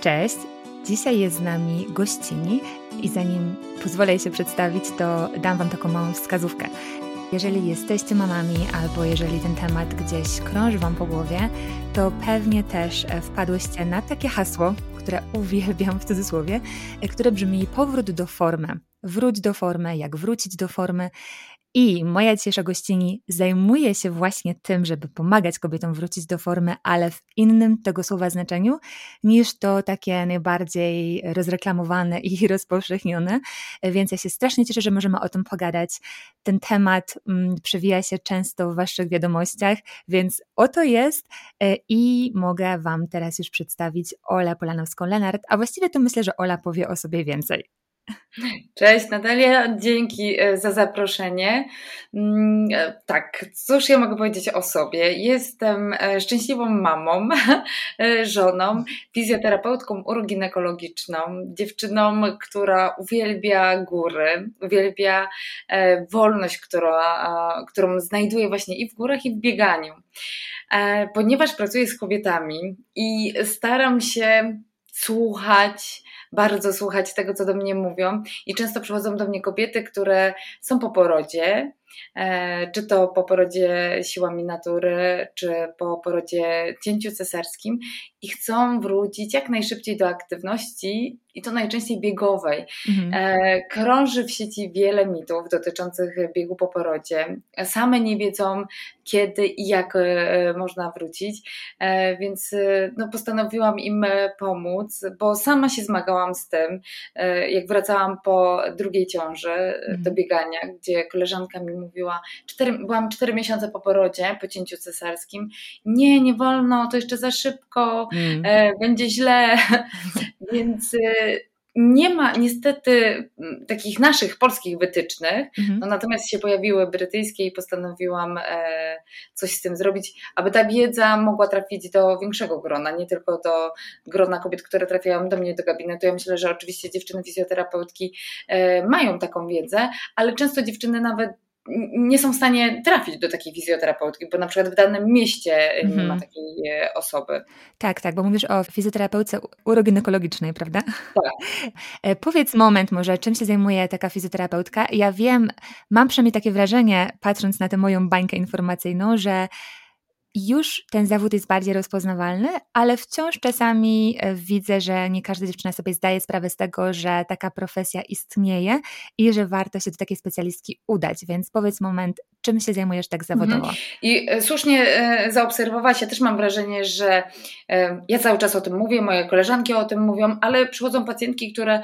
Cześć! Dzisiaj jest z nami gościni i zanim pozwolę jej się przedstawić, to dam Wam taką małą wskazówkę. Jeżeli jesteście mamami albo jeżeli ten temat gdzieś krąży Wam po głowie, to pewnie też e, wpadłyście na takie hasło, które uwielbiam w cudzysłowie, e, które brzmi powrót do formy. Wróć do formy, jak wrócić do formy. I moja dzisiejsza gościni zajmuje się właśnie tym, żeby pomagać kobietom wrócić do formy, ale w innym tego słowa znaczeniu niż to takie najbardziej rozreklamowane i rozpowszechnione. Więc ja się strasznie cieszę, że możemy o tym pogadać. Ten temat mm, przewija się często w Waszych wiadomościach, więc oto jest e, i mogę Wam teraz już przedstawić Olę Polanowską-Lenart, a właściwie to myślę, że Ola powie o sobie więcej. Cześć Natalia, dzięki e, za zaproszenie. Mm, e, tak, cóż ja mogę powiedzieć o sobie? Jestem e, szczęśliwą mamą, żoną, fizjoterapeutką uroginekologiczną, dziewczyną, która uwielbia góry, uwielbia wolność, która, którą znajduje właśnie i w górach, i w bieganiu. Ponieważ pracuję z kobietami i staram się słuchać, bardzo słuchać tego, co do mnie mówią. I często przychodzą do mnie kobiety, które są po porodzie, e, czy to po porodzie siłami natury, czy po porodzie cięciu cesarskim i chcą wrócić jak najszybciej do aktywności i to najczęściej biegowej. Mhm. E, krąży w sieci wiele mitów dotyczących biegu po porodzie. Same nie wiedzą, kiedy i jak e, można wrócić, e, więc no, postanowiłam im pomóc, bo sama się zmagałam z tym, jak wracałam po drugiej ciąży mhm. do biegania, gdzie koleżanka mi mówiła, cztery, byłam cztery miesiące po porodzie, po cięciu cesarskim, nie, nie wolno, to jeszcze za szybko, mhm. będzie źle, więc nie ma niestety mm, takich naszych polskich wytycznych, mhm. no natomiast się pojawiły brytyjskie i postanowiłam e, coś z tym zrobić, aby ta wiedza mogła trafić do większego grona, nie tylko do grona kobiet, które trafiają do mnie do gabinetu. Ja myślę, że oczywiście dziewczyny fizjoterapeutki e, mają taką wiedzę, ale często dziewczyny nawet nie są w stanie trafić do takiej fizjoterapeutki, bo na przykład w danym mieście nie ma mhm. takiej e, osoby. Tak, tak, bo mówisz o fizjoterapeutce uroginekologicznej, prawda? Tak. E, powiedz moment może, czym się zajmuje taka fizjoterapeutka? Ja wiem, mam przynajmniej takie wrażenie, patrząc na tę moją bańkę informacyjną, że już ten zawód jest bardziej rozpoznawalny, ale wciąż czasami e, widzę, że nie każda dziewczyna sobie zdaje sprawę z tego, że taka profesja istnieje i że warto się do takiej specjalistki udać. Więc powiedz moment, czym się zajmujesz tak zawodowo? Mhm. I e, słusznie e, zaobserwowałaś, ja też mam wrażenie, że ja cały czas o tym mówię, moje koleżanki o tym mówią, ale przychodzą pacjentki, które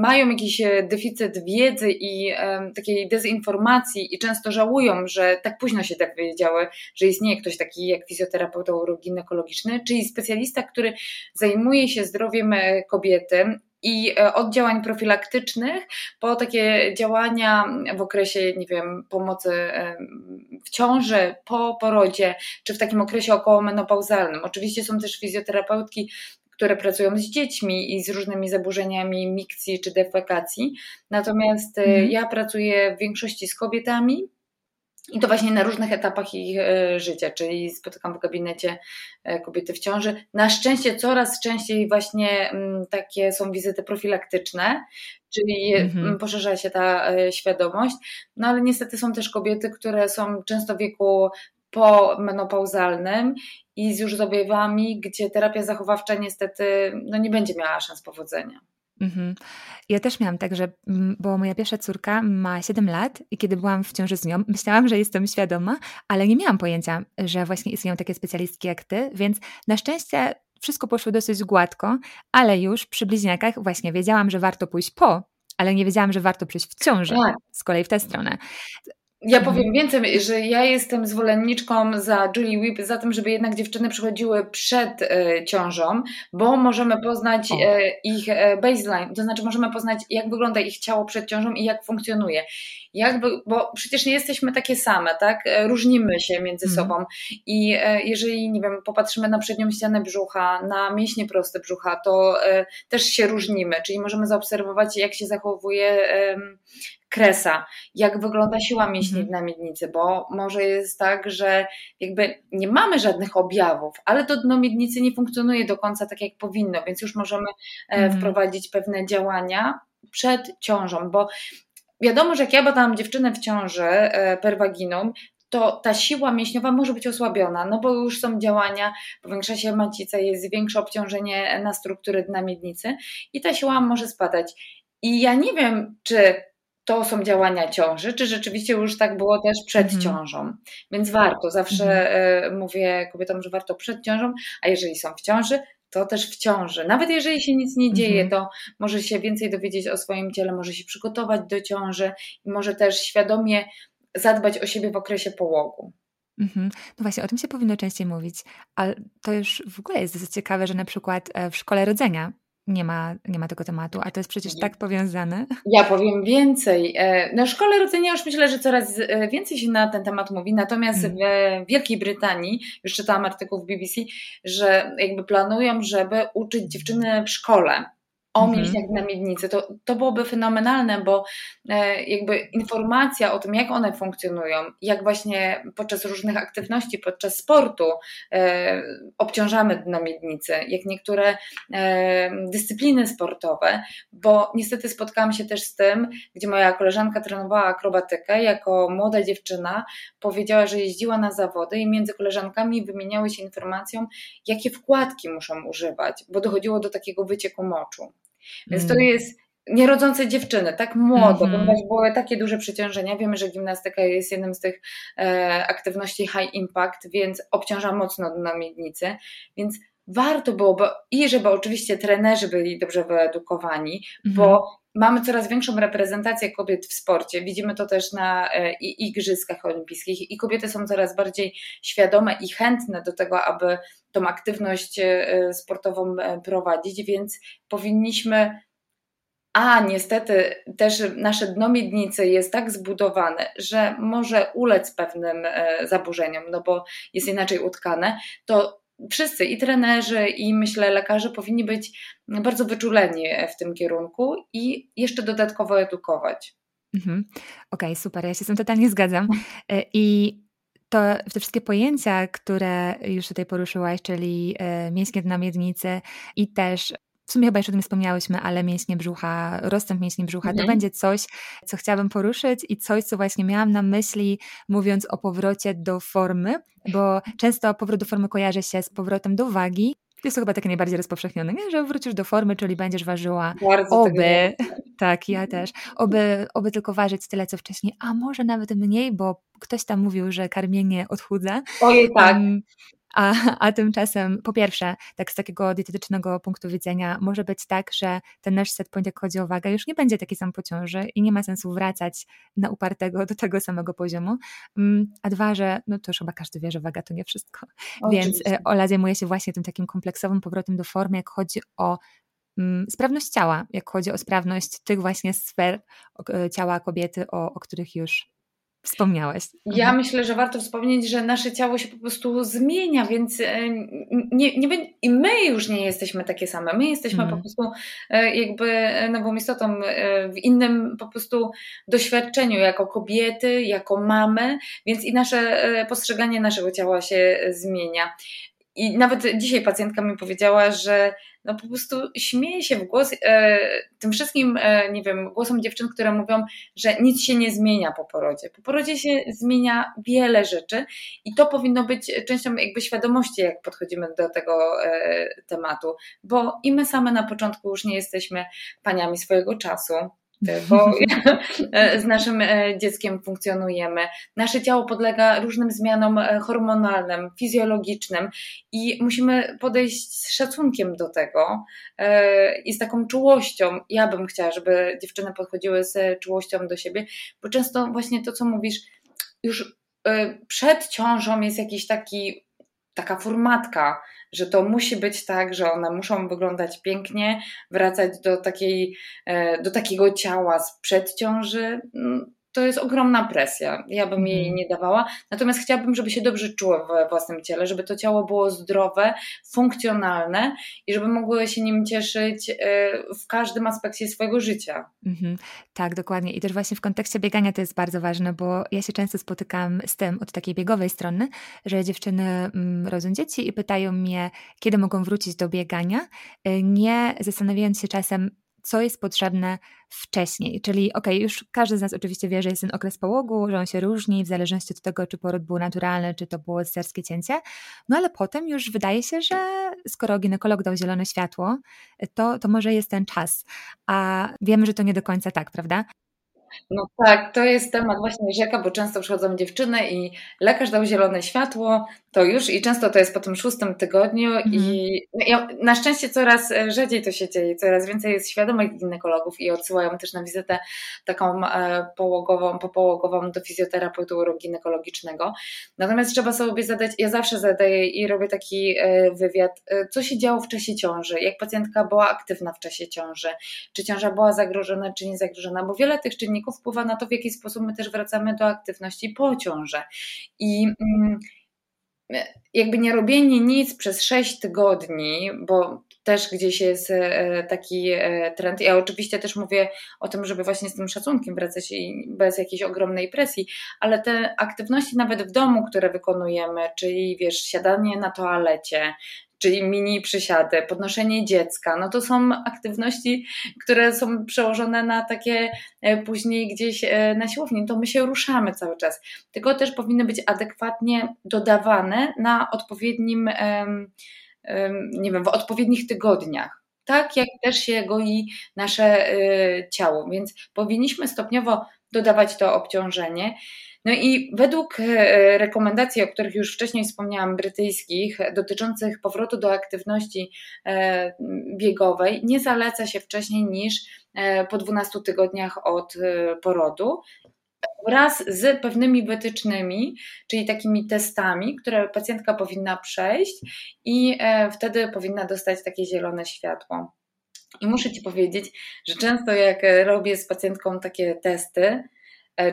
mają jakiś deficyt wiedzy i takiej dezinformacji i często żałują, że tak późno się tak wiedziały, że istnieje ktoś taki taki jak fizjoterapeuta uroginekologiczny, czyli specjalista, który zajmuje się zdrowiem e, kobiety i e, od działań profilaktycznych po takie działania w okresie, nie wiem, pomocy w ciąży, po porodzie, czy w takim okresie okołomenopauzalnym. Oczywiście są też fizjoterapeutki, które pracują z dziećmi i z różnymi zaburzeniami mikcji czy defekacji. Natomiast mhm. ja pracuję w większości z kobietami, i to właśnie na różnych etapach ich e, życia, czyli spotykam w gabinecie e, kobiety w ciąży. Na szczęście coraz częściej właśnie mm, takie są wizyty profilaktyczne, czyli mhm. poszerza się ta e, świadomość. No ale niestety są też kobiety, które są często w wieku pomenopauzalnym i z już z objawami, gdzie terapia zachowawcza niestety no, nie będzie miała szans powodzenia. Mhm. Ja też miałam tak, że mm, bo moja pierwsza córka ma 7 lat i kiedy byłam w ciąży z nią, myślałam, że jestem świadoma, ale nie miałam pojęcia, że właśnie istnieją takie specjalistki jak ty, więc na szczęście wszystko poszło dosyć gładko, ale już przy bliźniakach właśnie wiedziałam, że warto pójść po, ale nie wiedziałam, że warto przyjść w ciąży, tak. z kolei w tę stronę. Ja mhm. powiem więcej, że ja jestem zwolenniczką za Julie Whip, za tym, żeby jednak dziewczyny przychodziły przed e, ciążą, bo możemy poznać e, ich e, baseline, to znaczy możemy poznać, jak wygląda ich ciało przed ciążą i jak funkcjonuje. Jakby, bo przecież nie jesteśmy takie same, tak? E, różnimy się między mhm. sobą i e, jeżeli, nie wiem, popatrzymy na przednią ścianę brzucha, na mięśnie proste brzucha, to też się różnimy, czyli możemy zaobserwować, jak się zachowuje kresa, jak wygląda siła mięśni Mhm. w namiednicy, bo może jest tak, że jakby nie mamy żadnych objawów, ale to dno miednicy nie funkcjonuje do końca tak, jak powinno, więc już możemy e, Mhm. wprowadzić pewne działania przed ciążą, bo wiadomo, że jak ja badałam dziewczynę w ciąży e, perwaginą, to ta siła mięśniowa może być osłabiona, no bo już są działania, powiększa się macica, jest większe obciążenie na struktury dna miednicy i ta siła może spadać. I ja nie wiem, czy to są działania ciąży, czy rzeczywiście już tak było też przed Mhm. ciążą. Więc warto, zawsze e, mówię kobietom, że warto przed ciążą, a jeżeli są w ciąży, to też w ciąży. Nawet jeżeli się nic nie dzieje, Mhm. to może się więcej dowiedzieć o swoim ciele, może się przygotować do ciąży i może też świadomie zadbać o siebie w okresie połogu. Mhm. No właśnie, o tym się powinno częściej mówić, ale to już w ogóle jest dosyć ciekawe, że na przykład e, w szkole rodzenia nie ma, nie ma tego tematu, a to jest przecież tak powiązane. Ja powiem więcej. E, Na szkole rodzenia już myślę, że coraz e, więcej się na ten temat mówi, natomiast Mm. w Wielkiej Brytanii, już czytałam artykuł w BBC, że jakby planują, żeby uczyć dziewczyny w szkole o Mhm. mięśniach na miednicy. To, to byłoby fenomenalne, bo e, jakby informacja o tym, jak one funkcjonują, jak właśnie podczas różnych aktywności, podczas sportu e, obciążamy dno miednicy, jak niektóre e, dyscypliny sportowe, bo niestety spotkałam się też z tym, gdzie moja koleżanka trenowała akrobatykę, jako młoda dziewczyna powiedziała, że jeździła na zawody i między koleżankami wymieniały się informacją, jakie wkładki muszą używać, bo dochodziło do takiego wycieku moczu. Więc to Mm. jest nierodzące dziewczyny, tak młodo, Mhm. ponieważ były takie duże przeciążenia. Wiemy, że gimnastyka jest jednym z tych e, aktywności high impact, więc obciąża mocno dno miednicy, więc warto byłoby i żeby oczywiście trenerzy byli dobrze wyedukowani, Mhm. bo mamy coraz większą reprezentację kobiet w sporcie. Widzimy to też na e, i- Igrzyskach Olimpijskich i kobiety są coraz bardziej świadome i chętne do tego, aby tą aktywność e, sportową e, prowadzić, więc powinniśmy. A niestety też nasze dno miednicy jest tak zbudowane, że może ulec pewnym zaburzeniom, no bo jest inaczej utkane. To wszyscy i trenerzy, i myślę lekarze powinni być bardzo wyczuleni w tym kierunku i jeszcze dodatkowo edukować. Mhm. Okej, super, ja się z tym totalnie zgadzam. E, I to te wszystkie pojęcia, które już tutaj poruszyłaś, czyli e, mięśnie dna miednicy i też w sumie chyba już o tym wspomniałyśmy, ale mięśnie brzucha, rozstęp mięśni brzucha, to Mhm. będzie coś, co chciałabym poruszyć i coś, co właśnie miałam na myśli, mówiąc o powrocie do formy, bo często powrót do formy kojarzy się z powrotem do wagi. Jest to chyba takie najbardziej rozpowszechnione, nie? że wrócisz do formy, czyli będziesz ważyła Bardzo Oby, tak, ja też. Oby, oby tylko ważyć tyle, co wcześniej, a może nawet mniej, bo ktoś tam mówił, że karmienie odchudza. Ojej, tak. Em, a, a tymczasem, po pierwsze, tak z takiego dietetycznego punktu widzenia, może być tak, że ten nasz set point, jak chodzi o wagę, już nie będzie taki sam po ciąży i nie ma sensu wracać na upartego do tego samego poziomu. Mm, A dwa, że no to już chyba każdy wie, że waga to nie wszystko. Więc Oczywiście. e, Ola zajmuje się właśnie tym takim kompleksowym powrotem do formy, jak chodzi o mm, sprawność ciała, jak chodzi o sprawność tych właśnie sfer e, ciała kobiety, o, o których już wspomniałaś. Ja Mhm. myślę, że warto wspomnieć, że nasze ciało się po prostu zmienia, więc e, nie, nie, i my już nie jesteśmy takie same. My jesteśmy Mhm. po prostu e, jakby nową istotą e, w innym po prostu doświadczeniu jako kobiety, jako mamy, więc i nasze postrzeganie naszego ciała się zmienia. I nawet dzisiaj pacjentka mi powiedziała, że no po prostu śmieje się w głos e, tym wszystkim, e, nie wiem, głosom dziewczyn, które mówią, że nic się nie zmienia po porodzie. Po porodzie się zmienia wiele rzeczy i to powinno być częścią jakby świadomości, jak podchodzimy do tego e, tematu, bo i my same na początku już nie jesteśmy paniami swojego czasu. Bo e, z naszym e, dzieckiem funkcjonujemy. Nasze ciało podlega różnym zmianom e, hormonalnym, fizjologicznym i musimy podejść z szacunkiem do tego i z taką czułością. Ja bym chciała, żeby dziewczyny podchodziły z czułością do siebie, bo często właśnie to, co mówisz, już przed ciążą jest jakiś taki, taka formatka, że to musi być tak, że one muszą wyglądać pięknie, wracać do, takiej, e, do takiego ciała sprzed ciąży. To jest ogromna presja. Ja bym jej mhm. nie dawała. Natomiast chciałabym, żeby się dobrze czuło we własnym ciele, żeby to ciało było zdrowe, funkcjonalne i żeby mogły się nim cieszyć y, w każdym aspekcie swojego życia. Mhm. Tak, dokładnie. I też właśnie w kontekście biegania to jest bardzo ważne, bo ja się często spotykam z tym od takiej biegowej strony, że dziewczyny mm, rodzą dzieci i pytają mnie, kiedy mogą wrócić do biegania, y, nie zastanawiając się czasem, co jest potrzebne wcześniej. Czyli okej, okay, już każdy z nas oczywiście wie, że jest ten okres połogu, że on się różni w zależności od tego, czy poród był naturalny, czy to było cesarskie cięcie. No ale potem już wydaje się, że skoro ginekolog dał zielone światło, to, to może jest ten czas. A wiemy, że to nie do końca tak, prawda? No tak, to jest temat właśnie rzeka, bo często przychodzą dziewczyny i lekarz dał zielone światło, to już i często to jest po tym szóstym tygodniu mhm. i no, na szczęście coraz e, rzadziej to się dzieje, coraz więcej jest świadomych ginekologów i odsyłają też na wizytę taką e, połogową, popołogową do fizjoterapeuty uroginekologicznego. Natomiast trzeba sobie zadać, ja zawsze zadaję i robię taki e, wywiad, co się działo w czasie ciąży, jak pacjentka była aktywna w czasie ciąży, czy ciąża była zagrożona, czy nie zagrożona, bo wiele tych czynników wpływa na to, w jaki sposób my też wracamy do aktywności po ciąży. I mm, jakby nie robienie nic przez 6 tygodni, bo też gdzieś jest e, taki e, trend. Ja oczywiście też mówię o tym, żeby właśnie z tym szacunkiem wracać i bez jakiejś ogromnej presji, ale te aktywności nawet w domu, które wykonujemy, czyli wiesz, siadanie na toalecie, czyli mini przysiady, podnoszenie dziecka, no to są aktywności, które są przełożone na takie e, później gdzieś e, na siłowni, to my się ruszamy cały czas. Tylko też powinny być adekwatnie dodawane na odpowiednim, nie wiem, w odpowiednich tygodniach tak jak też się goi nasze e, ciało. Więc powinniśmy stopniowo dodawać to obciążenie. No i według e, rekomendacji, o których już wcześniej wspomniałam, brytyjskich, dotyczących powrotu do aktywności e, biegowej, nie zaleca się wcześniej niż e, po 12 tygodniach od porodu wraz z pewnymi wytycznymi, czyli takimi testami, które pacjentka powinna przejść i wtedy powinna dostać takie zielone światło. I muszę Ci powiedzieć, że często jak robię z pacjentką takie testy,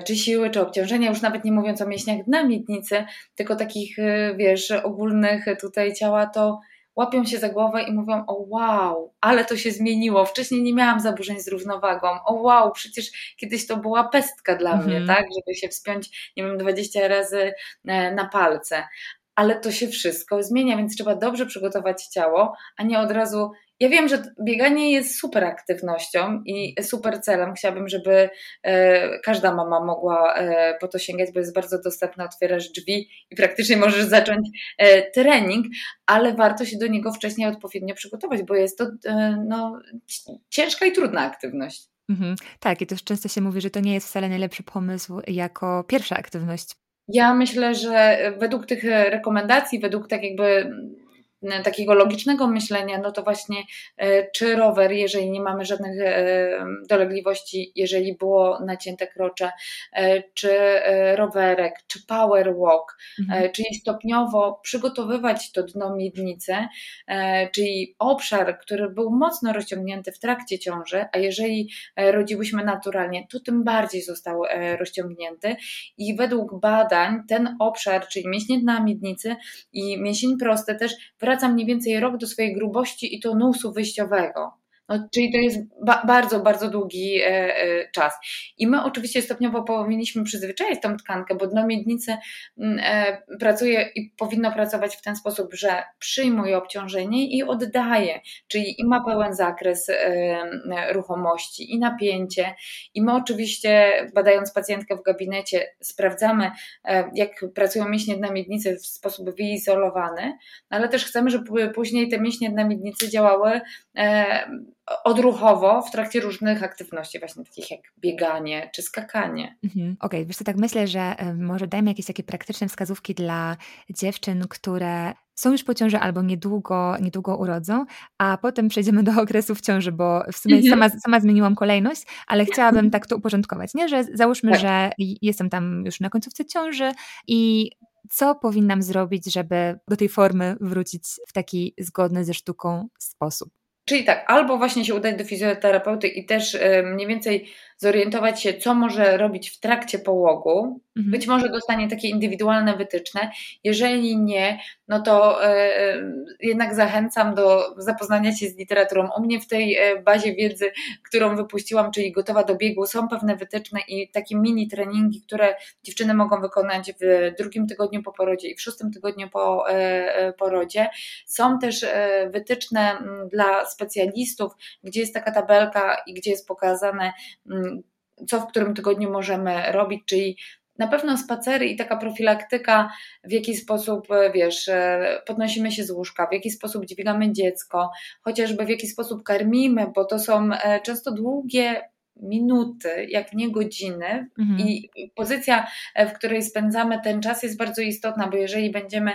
czy siły, czy obciążenia, już nawet nie mówiąc o mięśniach dna miednicy, tylko takich, e, wiesz, ogólnych tutaj ciała, to łapią się za głowę i mówią: O wow, ale to się zmieniło. Wcześniej nie miałam zaburzeń z równowagą. O wow, przecież kiedyś to była pestka dla mnie, mhm. tak? Żeby się wspiąć, nie wiem, 20 razy e, na palce. Ale to się wszystko zmienia, więc trzeba dobrze przygotować ciało, a nie od razu ja wiem, że bieganie jest super aktywnością i super celem. Chciałabym, żeby e, każda mama mogła e, po to sięgać, bo jest bardzo dostępne. Otwierasz drzwi i praktycznie możesz zacząć e, trening, ale warto się do niego wcześniej odpowiednio przygotować, bo jest to no, ciężka i trudna aktywność. Mhm. Tak, i też często się mówi, że to nie jest wcale najlepszy pomysł jako pierwsza aktywność. Ja myślę, że według tych rekomendacji, według tak jakby takiego logicznego myślenia, no to właśnie e, czy rower, jeżeli nie mamy żadnych e, dolegliwości, jeżeli było nacięte krocze, e, czy rowerek, czy power walk, mhm. czyli stopniowo przygotowywać to dno miednicy, czyli obszar, który był mocno rozciągnięty w trakcie ciąży, a jeżeli rodziłyśmy naturalnie, to tym bardziej został rozciągnięty i według badań ten obszar, czyli mięśnie dna miednicy i mięsień prosty też wraca mniej więcej rok do swojej grubości i to nusu wyjściowego. No, czyli to jest ba bardzo, bardzo długi e, e, czas. I my oczywiście stopniowo powinniśmy przyzwyczaić tą tkankę, bo dno miednicy mm, e, pracuje i powinno pracować w ten sposób, że przyjmuje obciążenie i oddaje, czyli i ma pełen zakres e, ruchomości i napięcie. I my oczywiście, badając pacjentkę w gabinecie, sprawdzamy, e, jak pracują mięśnie dna miednicy w sposób wyizolowany, ale też chcemy, żeby później te mięśnie dna miednicy działały e, odruchowo w trakcie różnych aktywności, właśnie takich jak bieganie czy skakanie. Mhm. Okej, okay, wiesz co, tak myślę, że może dajmy jakieś takie praktyczne wskazówki dla dziewczyn, które są już po ciąży albo niedługo, niedługo urodzą, a potem przejdziemy do okresu w ciąży, bo w sumie mhm. sama, sama zmieniłam kolejność, ale chciałabym tak to uporządkować, nie? Że załóżmy, tak. że jestem tam już na końcówce ciąży i co powinnam zrobić, żeby do tej formy wrócić w taki zgodny ze sztuką sposób? Czyli tak, albo właśnie się udać do fizjoterapeuty i też mniej więcej zorientować się, co może robić w trakcie połogu. Mhm. Być może dostanie takie indywidualne wytyczne. Jeżeli nie, no to e, jednak zachęcam do zapoznania się z literaturą. U mnie w tej e, bazie wiedzy, którą wypuściłam, czyli gotowa do biegu, są pewne wytyczne i takie mini treningi, które dziewczyny mogą wykonać w drugim tygodniu po porodzie i w szóstym tygodniu po e, porodzie. Są też wytyczne dla specjalistów, gdzie jest taka tabelka i gdzie jest pokazane, co w którym tygodniu możemy robić, czyli na pewno spacery i taka profilaktyka, w jaki sposób, e, wiesz, e, podnosimy się z łóżka, w jaki sposób dźwigamy dziecko, chociażby w jaki sposób karmimy, bo to są e, często długie minuty, jak nie godziny, mhm. i pozycja, w której spędzamy ten czas, jest bardzo istotna, bo jeżeli będziemy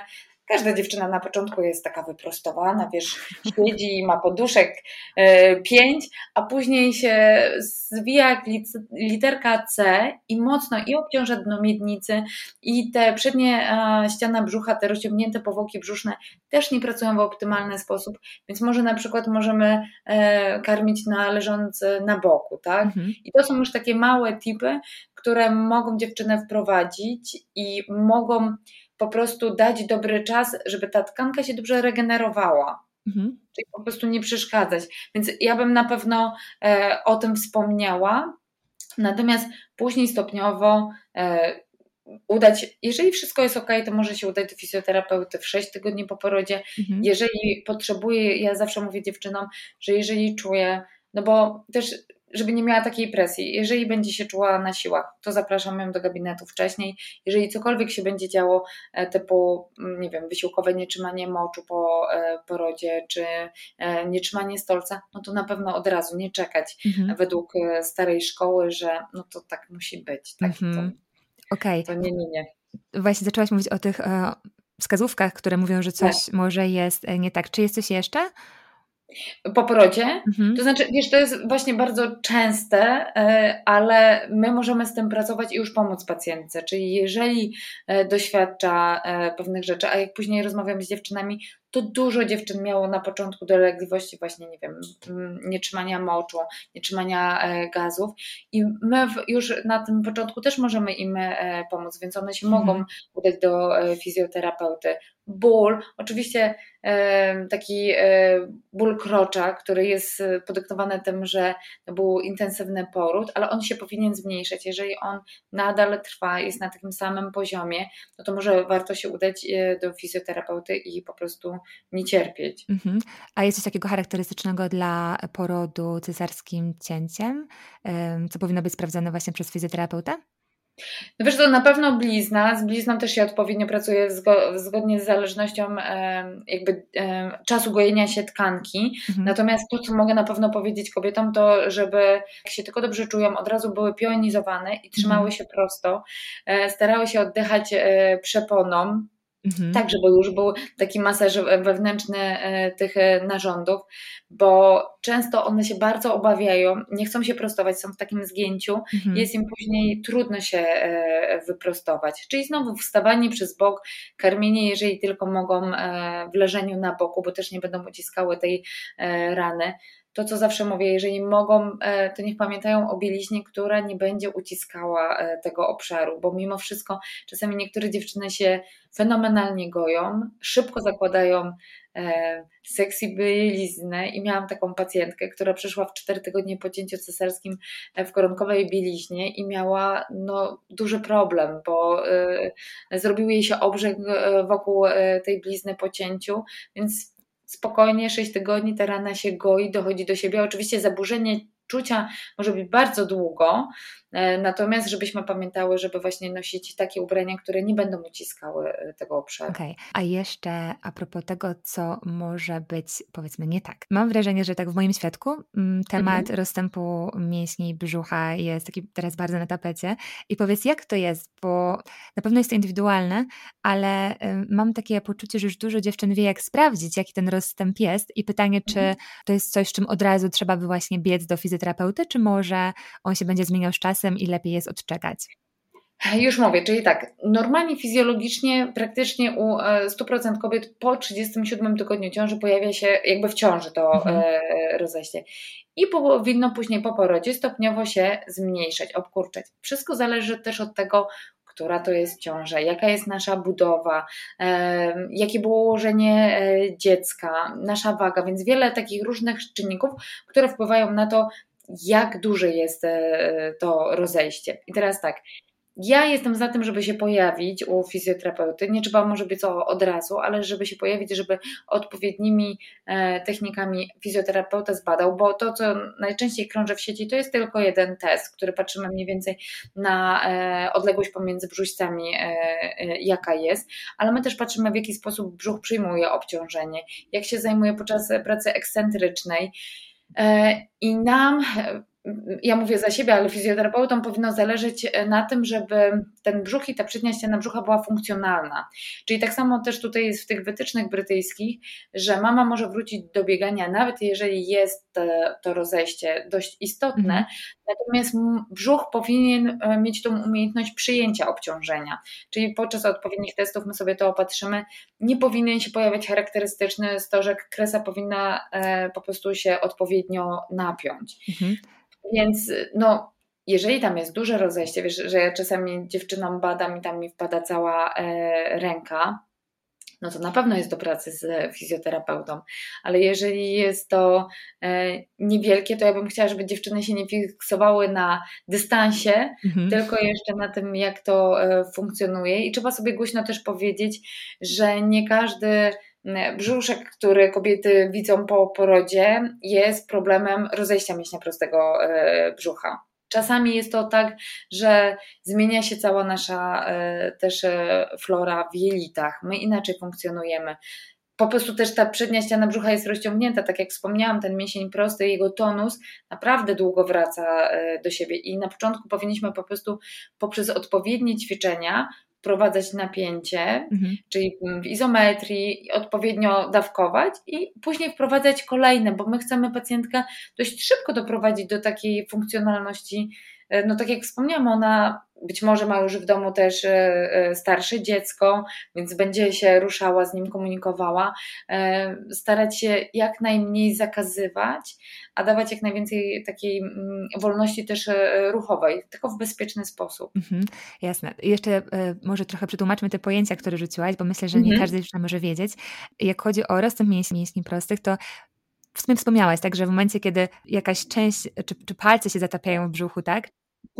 Każda dziewczyna na początku jest taka wyprostowana, wiesz, siedzi i ma poduszek e, pięć, a później się zwija jak literka C i mocno i obciąża dno miednicy i te przednie ściana brzucha, te rozciągnięte powłoki brzuszne też nie pracują w optymalny sposób, więc może na przykład możemy e, karmić na leżąc na boku, tak? Mhm. I to są już takie małe tipy, które mogą dziewczynę wprowadzić i mogą po prostu dać dobry czas, żeby ta tkanka się dobrze regenerowała. Mhm. Czyli po prostu nie przeszkadzać. Więc ja bym na pewno e, o tym wspomniała. Natomiast później stopniowo e, udać, jeżeli wszystko jest ok, to może się udać do fizjoterapeuty w 6 tygodni po porodzie. Mhm. Jeżeli potrzebuje, ja zawsze mówię dziewczynom, że jeżeli czuję, no bo też żeby nie miała takiej presji. Jeżeli będzie się czuła na siłach, to zapraszam ją do gabinetu wcześniej. Jeżeli cokolwiek się będzie działo, e, typu, mm, nie wiem, wysiłkowe nietrzymanie moczu po e, porodzie, czy e, nietrzymanie stolca, no to na pewno od razu nie czekać mhm. według starej szkoły, że no to tak musi być. Tak, mhm. to, okay. to nie, nie, nie. Właśnie zaczęłaś mówić o tych wskazówkach, które mówią, że coś tak. może jest nie tak. Czy jest coś jeszcze? Po porodzie. Mhm. To znaczy, wiesz, to jest właśnie bardzo częste, e, ale my możemy z tym pracować i już pomóc pacjentce. Czyli jeżeli e, doświadcza e, pewnych rzeczy, a jak później rozmawiam z dziewczynami, to dużo dziewczyn miało na początku dolegliwości właśnie, nie wiem, nietrzymania moczu, nietrzymania gazów i my już na tym początku też możemy im pomóc, więc one się mhm. mogą udać do fizjoterapeuty. Ból, oczywiście taki ból krocza, który jest podyktowany tym, że był intensywny poród, ale on się powinien zmniejszać. Jeżeli on nadal trwa, jest na takim samym poziomie, no to może warto się udać e, do fizjoterapeuty i po prostu nie cierpieć. Mhm. A jest coś takiego charakterystycznego dla porodu cesarskim cięciem, co powinno być sprawdzane właśnie przez fizjoterapeutę? No wiesz, to na pewno blizna. Z blizną też się odpowiednio pracuje zgodnie z zależnością jakby czasu gojenia się tkanki. Mhm. Natomiast to, co mogę na pewno powiedzieć kobietom, to żeby jak się tylko dobrze czują, od razu były pionizowane i trzymały mhm. się prosto, e, starały się oddychać e, przeponą, Mhm. Tak, żeby już był taki masaż wewnętrzny e, tych e, narządów, bo często one się bardzo obawiają, nie chcą się prostować, są w takim zgięciu, mhm. jest im później trudno się e, wyprostować. Czyli znowu wstawanie przez bok, karmienie, jeżeli tylko mogą w leżeniu na boku, bo też nie będą uciskały tej rany to, co zawsze mówię, jeżeli mogą, e, to niech pamiętają o bieliźnie, która nie będzie uciskała e, tego obszaru, bo mimo wszystko czasami niektóre dziewczyny się fenomenalnie goją, szybko zakładają e, sexy bieliznę. I miałam taką pacjentkę, która przyszła w 4 tygodnie po cięciu cesarskim w koronkowej bieliźnie i miała no, duży problem, bo zrobił jej się obrzeg wokół tej blizny po cięciu, więc spokojnie 6 tygodni ta rana się goi, dochodzi do siebie. Oczywiście zaburzenie czucia może być bardzo długo, E, natomiast żebyśmy pamiętały, żeby właśnie nosić takie ubrania, które nie będą uciskały e, tego obszaru. Okej, okay. a jeszcze a propos tego, co może być powiedzmy nie tak. Mam wrażenie, że tak w moim świadku mm, temat mhm. rozstępu mięśni brzucha jest taki teraz bardzo na tapecie i powiedz jak to jest, bo na pewno jest to indywidualne, ale mam takie poczucie, że już dużo dziewczyn wie jak sprawdzić, jaki ten rozstęp jest i pytanie, czy mhm. to jest coś, czym od razu trzeba by właśnie biec do fizjoterapeuty, czy może on się będzie zmieniał z czasem, i lepiej jest odczekać? Już mówię, czyli tak, normalnie fizjologicznie praktycznie u 100% e, kobiet po 37 tygodniu ciąży pojawia się jakby w ciąży to mhm. E, rozejście i powinno później po porodzie stopniowo się zmniejszać, obkurczać. Wszystko zależy też od tego, która to jest ciąża, jaka jest nasza budowa, e, jakie było ułożenie dziecka, nasza waga, więc wiele takich różnych czynników, które wpływają na to, jak duże jest to rozejście. I teraz tak, ja jestem za tym, żeby się pojawić u fizjoterapeuty. Nie trzeba może być to od razu, ale żeby się pojawić, żeby odpowiednimi e, technikami fizjoterapeuta zbadał, bo to, co najczęściej krąży w sieci, to jest tylko jeden test, który patrzymy mniej więcej na e, odległość pomiędzy brzuścami, e, jaka jest, ale my też patrzymy, w jaki sposób brzuch przyjmuje obciążenie, jak się zajmuje podczas pracy ekscentrycznej. I nam ja mówię za siebie, ale fizjoterapeutom powinno zależeć e, na tym, żeby ten brzuch i ta przednia ściana brzucha była funkcjonalna. Czyli tak samo też tutaj jest w tych wytycznych brytyjskich, że mama może wrócić do biegania, nawet jeżeli jest e, to rozejście dość istotne, mm. Natomiast brzuch powinien e, mieć tą umiejętność przyjęcia obciążenia. Czyli podczas odpowiednich testów my sobie to opatrzymy. Nie powinien się pojawiać charakterystyczny stożek, kresa powinna po prostu się odpowiednio napiąć. Mm. Więc no, jeżeli tam jest duże rozejście, wiesz, że ja czasami dziewczynom badam i tam mi wpada cała e, ręka, no to na pewno jest do pracy z fizjoterapeutą, ale jeżeli jest to e, niewielkie, to ja bym chciała, żeby dziewczyny się nie fiksowały na dystansie, mhm. tylko jeszcze na tym, jak to e, funkcjonuje. I trzeba sobie głośno też powiedzieć, że nie każdy brzuszek, który kobiety widzą po porodzie, jest problemem rozejścia mięśnia prostego e, brzucha. Czasami jest to tak, że zmienia się cała nasza e, też e, flora w jelitach. My inaczej funkcjonujemy. Po prostu też ta przednia ściana brzucha jest rozciągnięta, tak jak wspomniałam, ten mięsień prosty, jego tonus naprawdę długo wraca do siebie i na początku powinniśmy po prostu poprzez odpowiednie ćwiczenia wprowadzać napięcie, mhm. czyli w izometrii, odpowiednio dawkować i później wprowadzać kolejne, bo my chcemy pacjentkę dość szybko doprowadzić do takiej funkcjonalności. E, no tak jak wspomniałam, ona być może ma już w domu też e, e, starsze dziecko, więc będzie się ruszała, z nim komunikowała. Starać się jak najmniej zakazywać, a dawać jak najwięcej takiej mm, wolności też ruchowej, tylko w bezpieczny sposób. Mhm, jasne. Jeszcze może trochę przetłumaczmy te pojęcia, które rzuciłaś, bo myślę, że nie mhm. każdy dziewczyna może wiedzieć. Jak chodzi o rozstęp mięśni, mięśni prostych, to w sumie wspomniałaś, tak, że w momencie, kiedy jakaś część, czy, czy palce się zatapiają w brzuchu, tak,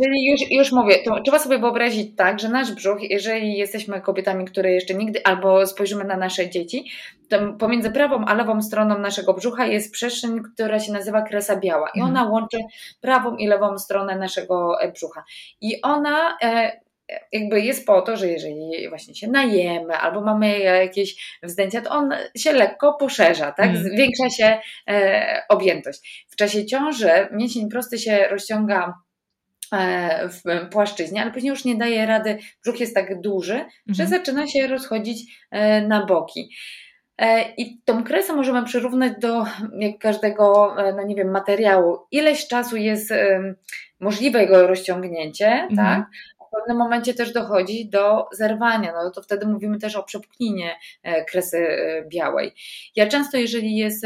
Czyli już, już mówię, to trzeba sobie wyobrazić tak, że nasz brzuch, jeżeli jesteśmy kobietami, które jeszcze nigdy, albo spojrzymy na nasze dzieci, to pomiędzy prawą a lewą stroną naszego brzucha jest przestrzeń, która się nazywa kresa biała i ona mhm. łączy prawą i lewą stronę naszego e, brzucha. I ona e, jakby jest po to, że jeżeli właśnie się najemy albo mamy jakieś wzdęcia, to on się lekko poszerza, tak? Mm. Zwiększa się e, objętość. W czasie ciąży mięsień prosty się rozciąga E, w płaszczyźnie, ale później już nie daje rady, brzuch jest tak duży, mhm. że zaczyna się rozchodzić e, na boki. E, I tą kresę możemy przyrównać do jak każdego, no nie wiem, materiału. Ileś czasu jest możliwe jego rozciągnięcie, mhm. tak? Pewnym momencie też dochodzi do zerwania, no to wtedy mówimy też o przepuklinie kresy białej. Ja często, jeżeli jest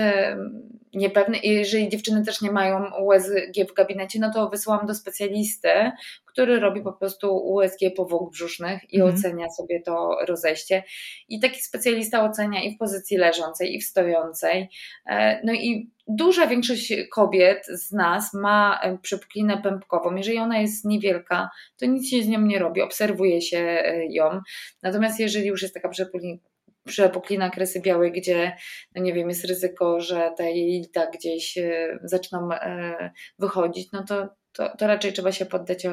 niepewny. I jeżeli dziewczyny też nie mają USG w gabinecie, no to wysyłam do specjalisty, który robi po prostu USG powłok brzusznych i mm. ocenia sobie to rozejście. I taki specjalista ocenia i w pozycji leżącej, i w stojącej. E, no i duża większość kobiet z nas ma e, przepuklinę pępkową. Jeżeli ona jest niewielka, to nic się z nią nie robi, obserwuje się e, ją. Natomiast jeżeli już jest taka przepuklina, przepuklina kresy białej, gdzie, no nie wiem, jest ryzyko, że te jelita gdzieś zaczną wychodzić, no to to, to raczej trzeba się poddać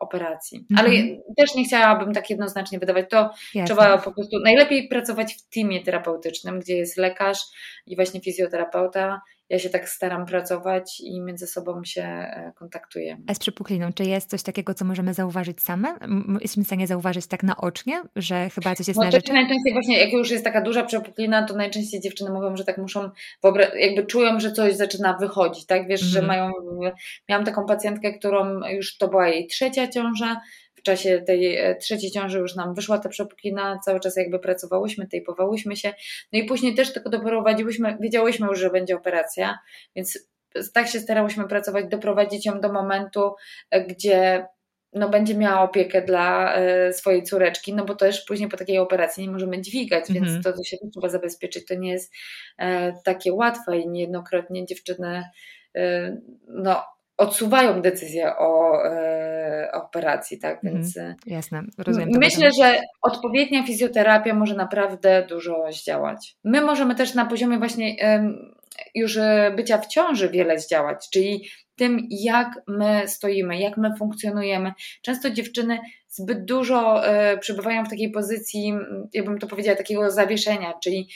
operacji. Ale mhm. też nie chciałabym tak jednoznacznie wydawać. To Jasne. trzeba po prostu najlepiej pracować w teamie terapeutycznym, gdzie jest lekarz i właśnie fizjoterapeuta ja się tak staram pracować i między sobą się e, kontaktujemy. A z przepukliną, czy jest coś takiego, co możemy zauważyć same? Jesteśmy w stanie zauważyć tak naocznie, że chyba coś jest no, na rzeczy? Najczęściej właśnie, jak już jest taka duża przepuklina, to najczęściej dziewczyny mówią, że tak muszą, jakby czują, że coś zaczyna wychodzić, tak? Wiesz, mm. że mhm. mają, miałam taką pacjentkę, którą już to była jej trzecia ciąża, w czasie tej e, trzeciej ciąży już nam wyszła ta przepukina, cały czas jakby pracowałyśmy, tejpowałyśmy się, no i później też tylko doprowadziłyśmy, wiedziałyśmy już, że będzie operacja, więc tak się starałyśmy pracować, doprowadzić ją do momentu, e, gdzie no, będzie miała opiekę dla e, swojej córeczki, no bo też później po takiej operacji nie możemy dźwigać, więc mm -hmm. to, się trzeba zabezpieczyć. To nie jest takie łatwe i niejednokrotnie dziewczyny no, odsuwają decyzję o, e, operacji, tak? Mhm. Więc mm, jasne, rozumiem. Myślę, że odpowiednia fizjoterapia może naprawdę dużo zdziałać. My możemy też na poziomie właśnie już e, bycia w ciąży wiele zdziałać, czyli tym, jak my stoimy, jak my funkcjonujemy. Często dziewczyny zbyt dużo y, przebywają w takiej pozycji, ja bym to powiedziała, takiego zawieszenia, czyli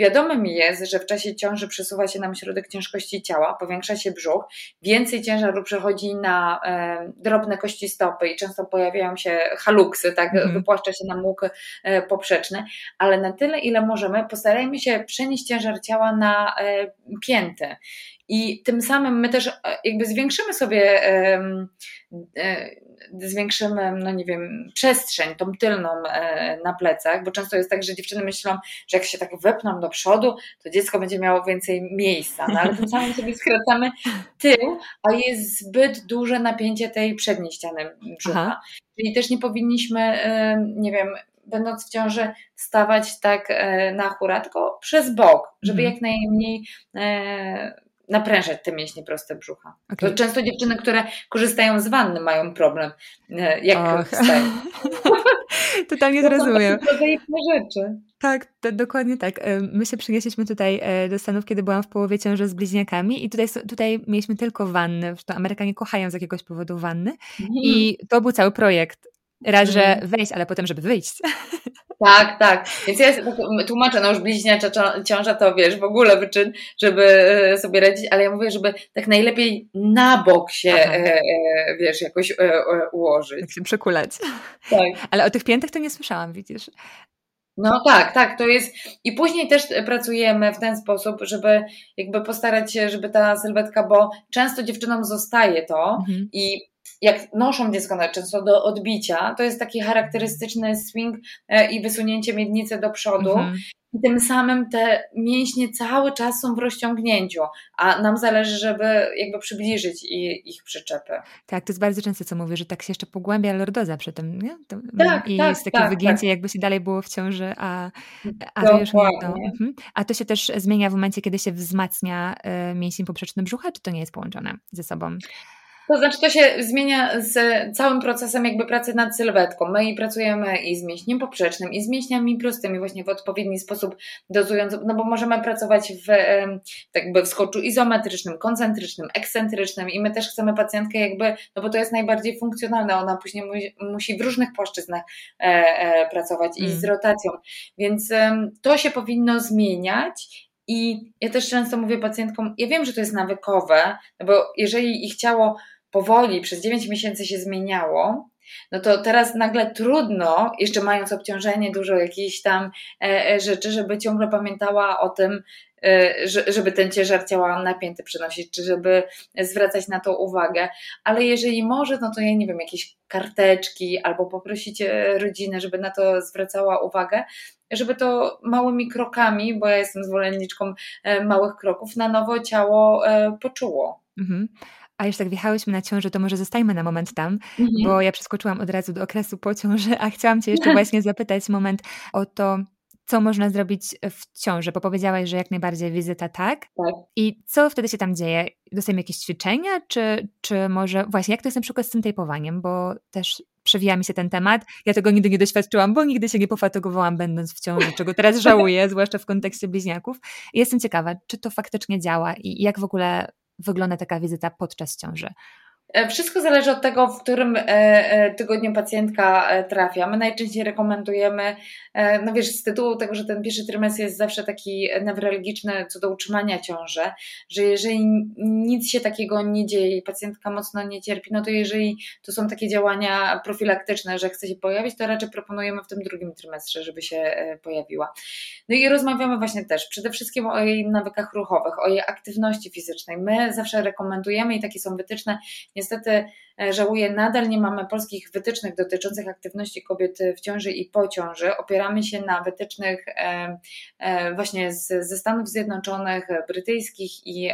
Wiadome mi jest, że w czasie ciąży przesuwa się nam środek ciężkości ciała, powiększa się brzuch, więcej ciężaru przechodzi na e, drobne kości stopy i często pojawiają się haluksy, tak, mm. wypłaszcza się nam łuk e, poprzeczny, ale na tyle, ile możemy, postarajmy się przenieść ciężar ciała na e, pięty. I tym samym my też e, jakby zwiększymy sobie, e, zwiększymy, no nie wiem, przestrzeń, tą tylną e, na plecach, bo często jest tak, że dziewczyny myślą, że jak się tak wepną do przodu, to dziecko będzie miało więcej miejsca, no ale tym samym sobie skracamy tył, a jest zbyt duże napięcie tej przedniej ściany brzucha. Aha. Czyli też nie powinniśmy, nie wiem, będąc w ciąży, stawać tak na chóra, tylko przez bok, żeby mhm. jak najmniej naprężać te mięśnie proste brzucha. Okay. To często dziewczyny, które korzystają z wanny mają problem, e, jak wstają. Totalnie. To są rzeczy. Tak, to, dokładnie tak. E, my się przynieśliśmy tutaj e, do Stanów, kiedy byłam w połowie ciąży z bliźniakami i tutaj, tutaj mieliśmy tylko wanny. To Amerykanie kochają z jakiegoś powodu wanny mhm. i to był cały projekt. Raz, że mhm. wejść, ale potem, żeby wyjść. Tak, tak. Więc ja tłumaczę, no już bliźniacza ciąża to wiesz, w ogóle wyczyn, żeby e, sobie radzić, ale ja mówię, żeby tak najlepiej na bok się, e, e, wiesz, jakoś e, e, ułożyć. Tak się przekulać. Tak. Ale o tych piętach to nie słyszałam, widzisz. No tak, tak, to jest. I później też pracujemy w ten sposób, żeby jakby postarać się, żeby ta sylwetka, bo często dziewczynom zostaje to mhm. i jak noszą dziecko często do odbicia, to jest taki charakterystyczny swing e, i wysunięcie miednicy do przodu. Mhm. I tym samym te mięśnie cały czas są w rozciągnięciu, a nam zależy, żeby jakby przybliżyć ich przyczepy. Tak, to jest bardzo często, co mówię, że tak się jeszcze pogłębia lordoza przy tym, nie? To, tak, I tak, jest takie tak, wygięcie, tak. jakby się dalej było w ciąży, a, a wiesz, nie to. Mhm. A to się też zmienia w momencie, kiedy się wzmacnia y, mięsień poprzeczny brzucha, czy to nie jest połączone ze sobą? To znaczy, to się zmienia z całym procesem jakby pracy nad sylwetką. My pracujemy i z mięśniem poprzecznym, i z mięśniami prostymi, właśnie w odpowiedni sposób dozując, no bo możemy pracować w tak jakby w skoczu izometrycznym, koncentrycznym, ekscentrycznym i my też chcemy pacjentkę jakby, no bo to jest najbardziej funkcjonalne, ona później mu, musi w różnych płaszczyznach e, e, pracować mm. i z rotacją, więc to się powinno zmieniać i ja też często mówię pacjentkom, ja wiem, że to jest nawykowe, no bo jeżeli ich ciało powoli przez 9 miesięcy się zmieniało, no to teraz nagle trudno, jeszcze mając obciążenie, dużo jakichś tam e, e, rzeczy, żeby ciągle pamiętała o tym, e, żeby ten ciężar ciała napięty przynosić, czy żeby zwracać na to uwagę. Ale jeżeli może, no to ja nie wiem, jakieś karteczki albo poprosić rodzinę, żeby na to zwracała uwagę, żeby to małymi krokami, bo ja jestem zwolenniczką małych kroków, na nowo ciało poczuło. Mhm. A już tak wjechałyśmy na ciążę, to może zostajmy na moment tam, mhm. bo ja przeskoczyłam od razu do okresu po ciąży, a chciałam Cię jeszcze właśnie zapytać moment o to, co można zrobić w ciąży, bo powiedziałaś, że jak najbardziej wizyta tak. tak. I co wtedy się tam dzieje? Dostajemy jakieś ćwiczenia, czy, czy może właśnie jak to jest na przykład z tym tejpowaniem, bo też przewija mi się ten temat. Ja tego nigdy nie doświadczyłam, bo nigdy się nie pofatygowałam będąc w ciąży, czego teraz żałuję, zwłaszcza w kontekście bliźniaków. I jestem ciekawa, czy to faktycznie działa i jak w ogóle wygląda taka wizyta podczas ciąży? E, wszystko zależy od tego, w którym e, e, tygodniu pacjentka trafia. My najczęściej rekomendujemy, no wiesz, z tytułu tego, że ten pierwszy trymestr jest zawsze taki newralgiczny co do utrzymania ciąży, że jeżeli nic się takiego nie dzieje i pacjentka mocno nie cierpi, no to jeżeli to są takie działania profilaktyczne, że chce się pojawić, to raczej proponujemy w tym drugim trymestrze, żeby się pojawiła. No i rozmawiamy właśnie też przede wszystkim o jej nawykach ruchowych, o jej aktywności fizycznej. My zawsze rekomendujemy i takie są wytyczne, niestety E, żałuję, nadal nie mamy polskich wytycznych dotyczących aktywności kobiet w ciąży i po ciąży. Opieramy się na wytycznych e, e, właśnie z, ze Stanów Zjednoczonych, brytyjskich i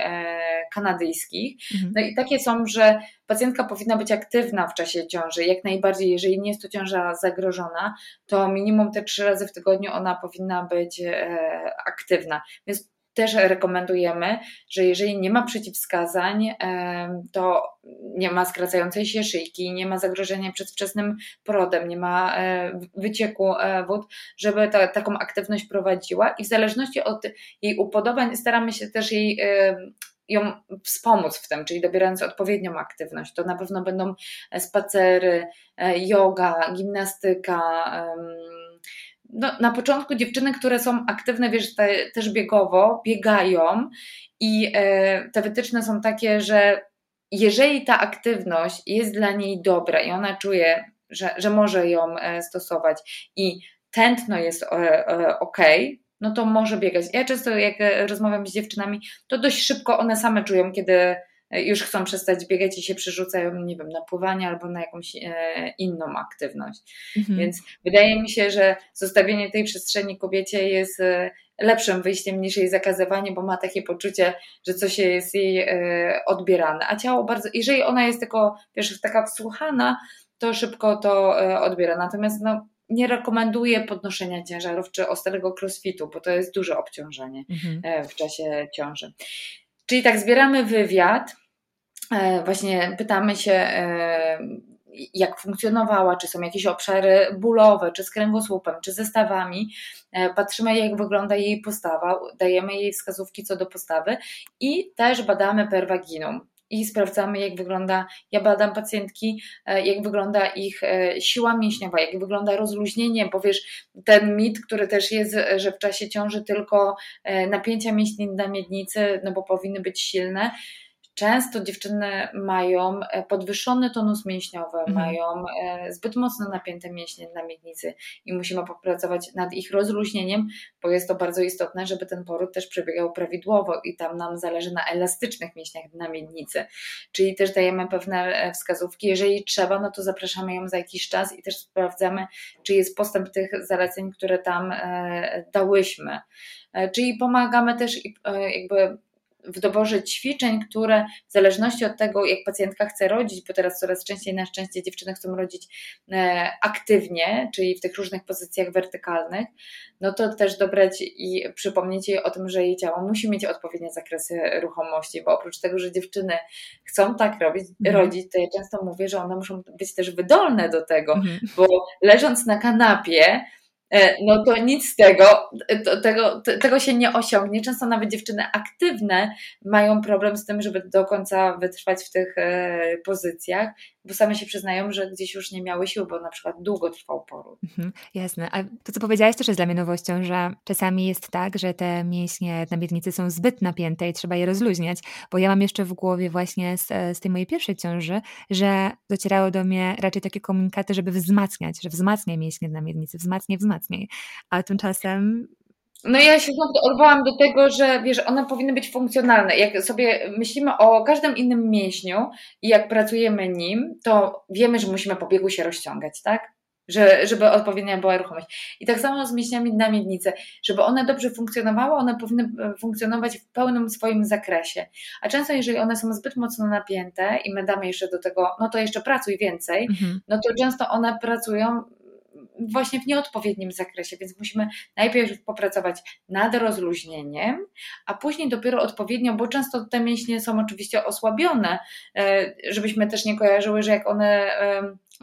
kanadyjskich. Mhm. No i takie są, że pacjentka powinna być aktywna w czasie ciąży, jak najbardziej, jeżeli nie jest to ciąża zagrożona, to minimum te trzy razy w tygodniu ona powinna być aktywna. Więc też rekomendujemy, że jeżeli nie ma przeciwwskazań, to nie ma skracającej się szyjki, nie ma zagrożenia przedwczesnym porodem, nie ma e, wycieku e, wód, żeby ta, taką aktywność prowadziła i w zależności od jej upodobań staramy się też jej ją wspomóc w tym, czyli dobierając odpowiednią aktywność. To na pewno będą spacery, e, yoga, gimnastyka, no, na początku dziewczyny, które są aktywne, wiesz, te, też biegowo, biegają i e, te wytyczne są takie, że jeżeli ta aktywność jest dla niej dobra i ona czuje, że, że może ją e, stosować i tętno jest e, e, ok, no to może biegać. Ja często jak rozmawiam z dziewczynami, to dość szybko one same czują, kiedy już chcą przestać biegać i się przerzucają, nie wiem, na pływanie albo na jakąś e, inną aktywność. Mhm. Więc wydaje mi się, że zostawienie tej przestrzeni kobiecie jest e, lepszym wyjściem niż jej zakazywanie, bo ma takie poczucie, że coś jest jej e, odbierane. A ciało bardzo, jeżeli ona jest tylko, wiesz, taka wsłuchana, to szybko to odbiera. Natomiast no, nie rekomenduję podnoszenia ciężarów czy ostrego crossfitu, bo to jest duże obciążenie mhm. w czasie ciąży. Czyli tak, zbieramy wywiad, e, właśnie pytamy się, e, jak funkcjonowała, czy są jakieś obszary bólowe, czy z kręgosłupem, czy ze stawami. E, patrzymy, jak wygląda jej postawa, dajemy jej wskazówki co do postawy i też badamy perwaginum i sprawdzamy, jak wygląda, ja badam pacjentki, jak wygląda ich siła mięśniowa, jak wygląda rozluźnienie, bo wiesz, ten mit, który też jest, że w czasie ciąży tylko napięcia mięśni na miednicy, no bo powinny być silne, Często dziewczyny mają e, podwyższony tonus mięśniowy, mhm. mają e, zbyt mocno napięte mięśnie na miednicy i musimy popracować nad ich rozluźnieniem, bo jest to bardzo istotne, żeby ten poród też przebiegał prawidłowo i tam nam zależy na elastycznych mięśniach na miednicy. Czyli też dajemy pewne e, wskazówki. Jeżeli trzeba, no to zapraszamy ją za jakiś czas i też sprawdzamy, czy jest postęp tych zaleceń, które tam dałyśmy. Czyli pomagamy też jakby w doborze ćwiczeń, które w zależności od tego, jak pacjentka chce rodzić, bo teraz coraz częściej na szczęście dziewczyny chcą rodzić e, aktywnie, czyli w tych różnych pozycjach wertykalnych, no to też dobrać i przypomnieć jej o tym, że jej ciało musi mieć odpowiednie zakresy ruchomości, bo oprócz tego, że dziewczyny chcą tak robić, mhm. rodzić, to ja często mówię, że one muszą być też wydolne do tego, mhm. bo leżąc na kanapie, no to nic z tego, to, tego, tego się nie osiągnie. Często nawet dziewczyny aktywne mają problem z tym, żeby do końca wytrwać w tych e, pozycjach, bo same się przyznają, że gdzieś już nie miały sił, bo na przykład długo trwał poród. Mhm, jasne. A to, co powiedziałaś, też jest dla mnie nowością, że czasami jest tak, że te mięśnie na miednicy są zbyt napięte i trzeba je rozluźniać, bo ja mam jeszcze w głowie właśnie z, z tej mojej pierwszej ciąży, że docierały do mnie raczej takie komunikaty, żeby wzmacniać, że wzmacnia mięśnie na miednicy, wzmacnia, wzmacnia. A tymczasem no ja się znowu odwołam do tego, że wiesz, one powinny być funkcjonalne. Jak sobie myślimy o każdym innym mięśniu i jak pracujemy nim, to wiemy, że musimy po biegu się rozciągać, tak? Że, żeby odpowiednia była ruchomość. I tak samo z mięśniami na miednicy. Żeby one dobrze funkcjonowały, one powinny e, funkcjonować w pełnym swoim zakresie. A często, jeżeli one są zbyt mocno napięte i my damy jeszcze do tego, no to jeszcze pracuj więcej, mhm. no to często one pracują właśnie w nieodpowiednim zakresie, więc musimy najpierw popracować nad rozluźnieniem, a później dopiero odpowiednio, bo często te mięśnie są oczywiście osłabione, e, żebyśmy też nie kojarzyły, że jak one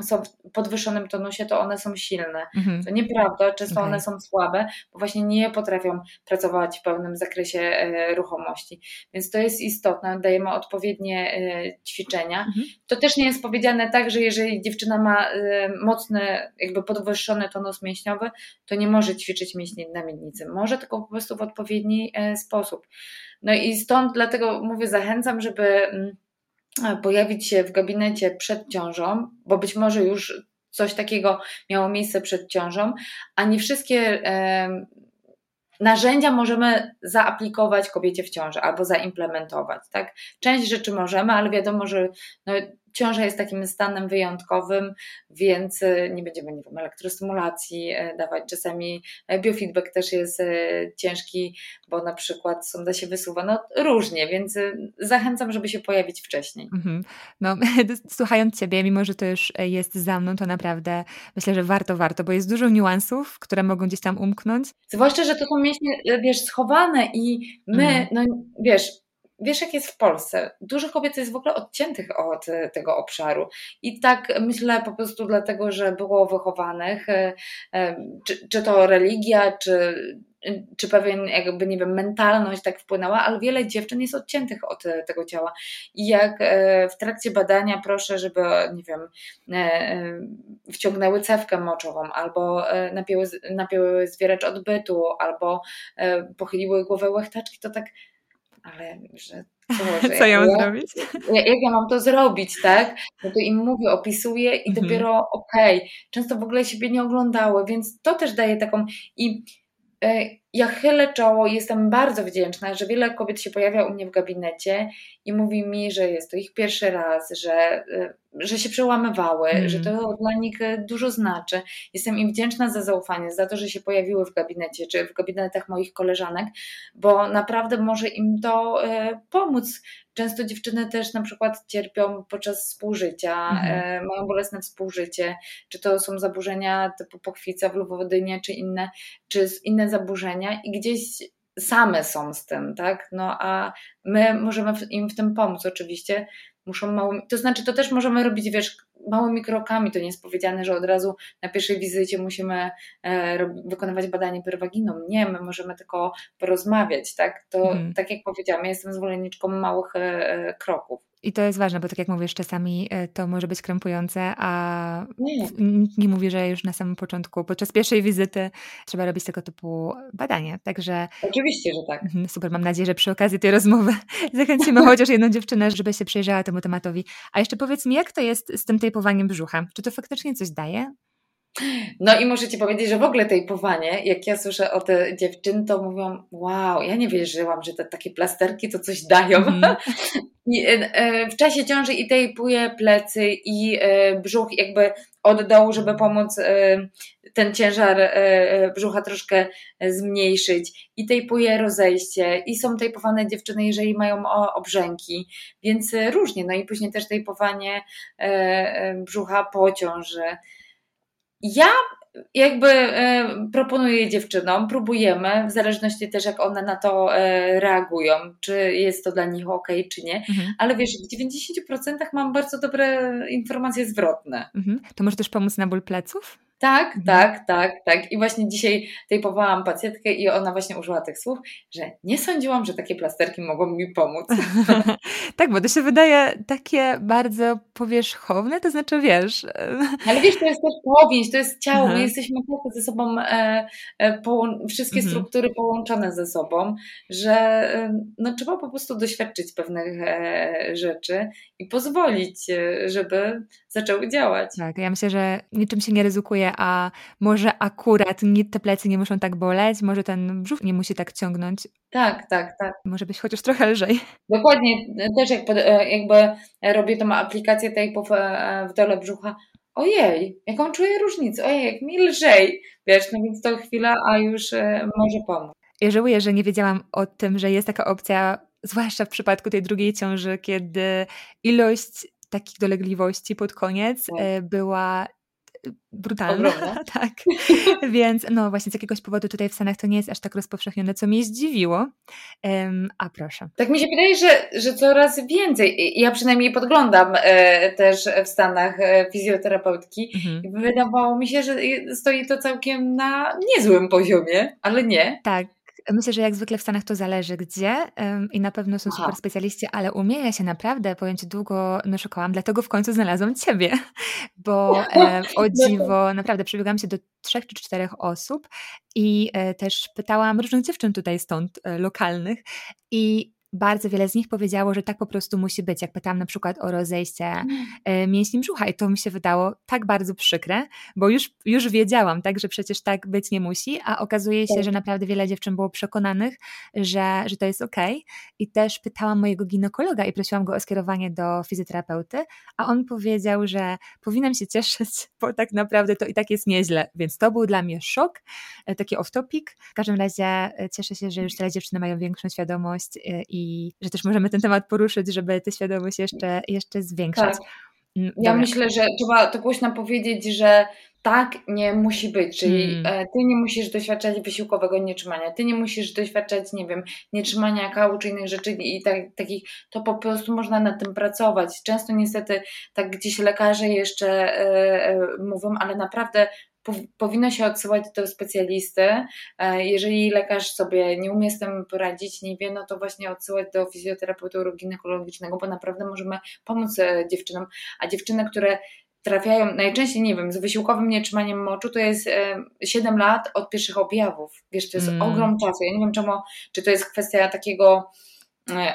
są w podwyższonym tonusie, to one są silne. Mhm. To nieprawda, często okay. one są słabe, bo właśnie nie potrafią pracować w pełnym zakresie e, ruchomości. Więc to jest istotne, dajemy odpowiednie e, ćwiczenia. Mhm. To też nie jest powiedziane tak, że jeżeli dziewczyna ma e, mocny, jakby podwyższony tonus mięśniowy, to nie może ćwiczyć mięśni na miednicy. Może tylko po prostu w odpowiedni sposób. No i stąd dlatego mówię, zachęcam, żeby mm, pojawić się w gabinecie przed ciążą, bo być może już coś takiego miało miejsce przed ciążą, a nie wszystkie narzędzia możemy zaaplikować kobiecie w ciąży albo zaimplementować. Tak? Część rzeczy możemy, ale wiadomo, że no, ciąża jest takim stanem wyjątkowym, więc nie będziemy, nie wiem, elektrostymulacji dawać. Czasami biofeedback też jest ciężki, bo na przykład sonda się wysuwa, no różnie, więc zachęcam, żeby się pojawić wcześniej. Mhm. No, słuchając Ciebie, mimo że to już jest za mną, to naprawdę myślę, że warto, warto, bo jest dużo niuansów, które mogą gdzieś tam umknąć. Zwłaszcza, że to są mięśnie, wiesz, schowane i my, mhm. no wiesz, wiesz, jak jest w Polsce. Dużo kobiet jest w ogóle odciętych od tego obszaru. I tak myślę po prostu dlatego, że było wychowanych, e, e, czy, czy to religia, czy, czy pewien jakby, nie wiem, mentalność tak wpłynęła, ale wiele dziewczyn jest odciętych od tego ciała. I jak e, w trakcie badania proszę, żeby, nie wiem, wciągnęły cewkę moczową, albo napięły, napięły zwieracz odbytu, albo pochyliły głowę łechtaczki, to tak ale że co, że co ja mam ja, zrobić? Jak ja mam to zrobić, tak? No to im mówię, opisuję i mhm. dopiero okej. Okay. Często w ogóle siebie nie oglądały, więc to też daje taką i e, ja chylę czoło, jestem bardzo wdzięczna, że wiele kobiet się pojawia u mnie w gabinecie i mówi mi, że jest to ich pierwszy raz, że, e, że się przełamywały, mm. że to dla nich e, dużo znaczy. Jestem im wdzięczna za zaufanie, za to, że się pojawiły w gabinecie czy w gabinetach moich koleżanek, bo naprawdę może im to e, pomóc. Często dziewczyny też na przykład cierpią podczas współżycia, mm. mają bolesne współżycie, czy to są zaburzenia typu pochwica w lubowodynie, czy inne, czy inne zaburzenia i gdzieś same są z tym, tak? No a my możemy im w tym pomóc oczywiście. Muszą mało, to znaczy to też możemy robić, wiesz, małymi krokami. To nie jest powiedziane, że od razu na pierwszej wizycie musimy e, wykonywać badanie perwaginą. Nie, my możemy tylko porozmawiać, tak? To hmm. tak jak powiedziałam, ja jestem zwolenniczką małych e, e kroków. I to jest ważne, bo tak jak mówisz, czasami to może być krępujące, a nie. nikt nie mówi, że już na samym początku, podczas pierwszej wizyty trzeba robić tego typu badanie. Także. Oczywiście, że tak. Mhm, super, mam nadzieję, że przy okazji tej rozmowy zachęcimy chociaż jedną dziewczynę, żeby się przyjrzała temu tematowi. A jeszcze powiedz mi, jak to jest z tym tejpowaniem brzucha? Czy to faktycznie coś daje? No i muszę Ci powiedzieć, że w ogóle tejpowanie, jak ja słyszę o te dziewczyny, to mówią, wow, ja nie wierzyłam, że te takie plasterki to coś dają. Mm. I, e, w czasie ciąży i tejpuję plecy i e, brzuch jakby od dołu, żeby pomóc e, ten ciężar brzucha troszkę zmniejszyć i tejpuję rozejście i są tejpowane dziewczyny, jeżeli mają obrzęki, więc różnie, no i później też tejpowanie brzucha po ciąży. Ja jakby e, proponuję dziewczynom, próbujemy, w zależności też jak one na to e, reagują, czy jest to dla nich ok, czy nie, mhm. ale wiesz, w 90% mam bardzo dobre informacje zwrotne. Mhm. To może też pomóc na ból pleców? Tak, mhm. tak, tak, tak. I właśnie dzisiaj tejpowałam pacjentkę i ona właśnie użyła tych słów, że nie sądziłam, że takie plasterki mogą mi pomóc. tak, bo to się wydaje takie bardzo powierzchowne, to znaczy wiesz... Ale wiesz, to jest też powięź, to jest ciało, my jesteśmy tak ze sobą, e, e, wszystkie mhm. struktury połączone ze sobą, że e, no, trzeba po prostu doświadczyć pewnych e, rzeczy i pozwolić, e, żeby zaczęły działać. Tak, ja myślę, że niczym się nie ryzykuje, a może akurat te plecy nie muszą tak boleć, może ten brzuch nie musi tak ciągnąć. Tak, tak, tak. Może być chociaż trochę lżej. Dokładnie, też jak, e, jakby robię tą aplikację tejpów w dole brzucha, ojej, jaką czuję różnicę, ojej, jak mi lżej, wiesz, no więc to chwila, a już może pomóc. Ja żałuję, że nie wiedziałam o tym, że jest taka opcja zwłaszcza w przypadku tej drugiej ciąży, kiedy ilość takich dolegliwości pod koniec tak. E, była brutalna, tak. Więc no właśnie z jakiegoś powodu tutaj w Stanach to nie jest aż tak rozpowszechnione, co mnie zdziwiło. Um, a proszę. Tak mi się wydaje, że, że coraz więcej. Ja przynajmniej podglądam e, też w Stanach e, fizjoterapeutki mhm. i wydawało mi się, że stoi to całkiem na niezłym poziomie, ale nie. Tak. Myślę, że jak zwykle w Stanach to zależy gdzie um, i na pewno są Aha. super specjaliści, ale u mnie ja się naprawdę, Ci, długo no, szukałam, dlatego w końcu znalazłam Ciebie, bo e, o dziwo, naprawdę przebiegłam się do trzech czy czterech osób i e, też pytałam różnych dziewczyn tutaj stąd, e, lokalnych i bardzo wiele z nich powiedziało, że tak po prostu musi być. Jak pytałam na przykład o rozejście mm. mięśni brzucha i to mi się wydało tak bardzo przykre, bo już, już wiedziałam, tak, że przecież tak być nie musi, a okazuje się, tak. że naprawdę wiele dziewczyn było przekonanych, że, że to jest ok. I też pytałam mojego ginekologa i prosiłam go o skierowanie do fizjoterapeuty, a on powiedział, że powinnam się cieszyć, bo tak naprawdę to i tak jest nieźle, więc to był dla mnie szok, e, taki off-topic. W każdym razie e, cieszę się, że już teraz dziewczyny mają większą świadomość i że też możemy ten temat poruszyć, żeby tę świadomość jeszcze, jeszcze zwiększać. Tak. Mm, ja myślę, że trzeba to głośno powiedzieć, że tak nie musi być, czyli hmm. ty nie musisz doświadczać wysiłkowego nietrzymania, ty nie musisz doświadczać, nie wiem, nietrzymania kału czy innych rzeczy i tak, takich, to po prostu można nad tym pracować. Często niestety tak gdzieś lekarze jeszcze e, e, mówią, ale naprawdę powinno się odsyłać do specjalisty. E, jeżeli lekarz sobie nie umie z tym poradzić, nie wie, no to właśnie odsyłać do fizjoterapeuty ginekologicznego, bo naprawdę możemy pomóc e, dziewczynom. A dziewczyny, które trafiają najczęściej, nie wiem, z wysiłkowym nietrzymaniem moczu, to jest 7 e, lat od pierwszych objawów. Wiesz, to jest mm. ogrom czasu. Ja nie wiem, czemu, czy to jest kwestia takiego,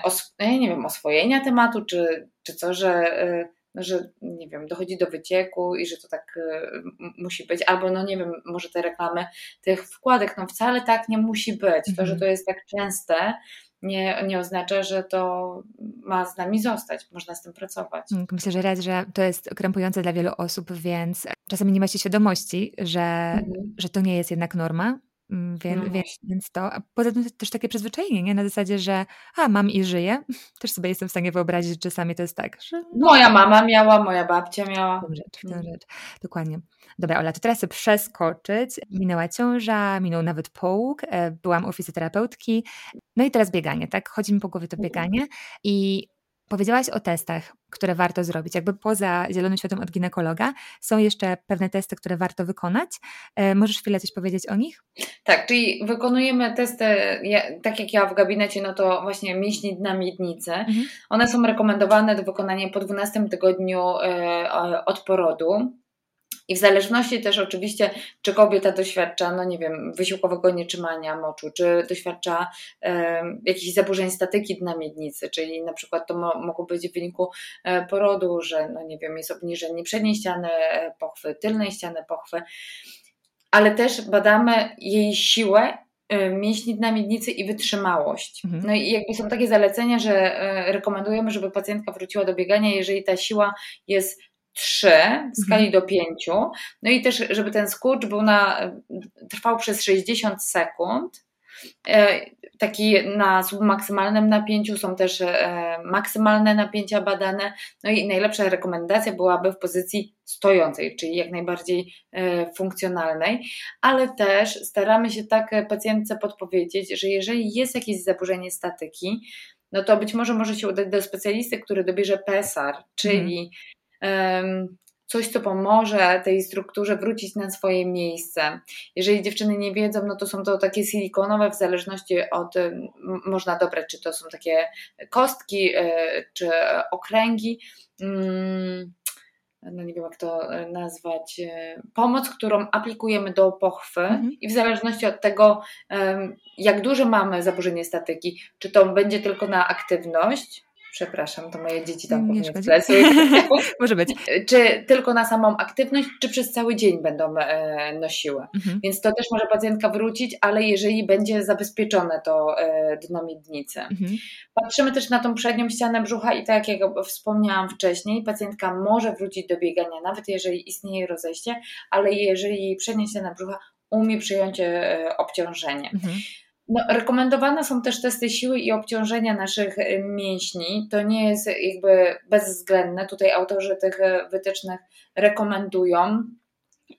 os, nie wiem, oswojenia tematu, czy, czy co, że że nie wiem, dochodzi do wycieku i że to tak y, musi być, albo no nie wiem, może te reklamy tych wkładek, no wcale tak nie musi być. To, że mhm. to jest tak częste, nie, nie oznacza, że to ma z nami zostać. Można z tym pracować. Mm, myślę, że raz, że to jest krępujące dla wielu osób, więc czasami nie macie świadomości, że, mhm. że to nie jest jednak norma, więc, no więc, więc, to, a poza tym też takie przyzwyczajenie, nie? Na zasadzie, że a, mam i żyję. Też sobie jestem w stanie wyobrazić, że czasami to jest tak, że... No, moja mama miała, moja babcia miała. W rzecz, w tę rzecz. Dokładnie. Dobra, Ola, to teraz przeskoczyć. Minęła ciąża, minął nawet połóg, e, byłam u fizjoterapeutki, no i teraz bieganie, tak? Chodzi mi po głowie to mhm. bieganie i Powiedziałaś o testach, które warto zrobić. Jakby poza Zielonym Światem od ginekologa są jeszcze pewne testy, które warto wykonać. E, możesz chwilę coś powiedzieć o nich? Tak, czyli wykonujemy testy, tak jak ja w gabinecie, no to właśnie mięśni dna miednicy. Mhm. One są rekomendowane do wykonania po 12 tygodniu e, od porodu. I w zależności też oczywiście, czy kobieta doświadcza, no nie wiem, wysiłkowego nietrzymania moczu, czy doświadcza e, jakichś zaburzeń statyki dna miednicy, czyli na przykład to mo mogło być w wyniku e, porodu, że no nie wiem, jest obniżenie przedniej ściany e, pochwy, tylnej ściany pochwy, ale też badamy jej siłę e, mięśni dna miednicy i wytrzymałość. Mhm. No i jakby są takie zalecenia, że e, rekomendujemy, żeby pacjentka wróciła do biegania, jeżeli ta siła jest 3 w skali mhm. do 5. No i też, żeby ten skurcz był na, trwał przez 60 sekund. E, taki na submaksymalnym napięciu są też e, maksymalne napięcia badane. No i najlepsza rekomendacja byłaby w pozycji stojącej, czyli jak najbardziej e, funkcjonalnej, ale też staramy się tak pacjentce podpowiedzieć, że jeżeli jest jakieś zaburzenie statyki, no to być może może się udać do specjalisty, który dobierze PESAR, czyli coś, co pomoże tej strukturze wrócić na swoje miejsce. Jeżeli dziewczyny nie wiedzą, no to są to takie silikonowe, w zależności od, można dobrać, czy to są takie kostki, e, czy okręgi. Mm, no nie wiem jak to e, nazwać, e, pomoc, którą aplikujemy do pochwy mhm. i w zależności od tego, jak duże mamy zaburzenie statyki, czy to będzie tylko na aktywność, Przepraszam, to moje dzieci tam nie Może być. Czy tylko na samą aktywność, czy przez cały dzień będą e, nosiły. Mhm. Więc to też może pacjentka wrócić, ale jeżeli będzie zabezpieczone to e, dno miednicy. Mhm. Patrzymy też na tą przednią ścianę brzucha i tak jak wspomniałam wcześniej, pacjentka może wrócić do biegania, nawet jeżeli istnieje rozejście, ale jeżeli jej przednia ściana brzucha umie przyjąć e, obciążenie. Mhm. No, rekomendowane są też testy siły i obciążenia naszych y, mięśni. To nie jest jakby bezwzględne. Tutaj autorzy tych y, wytycznych rekomendują.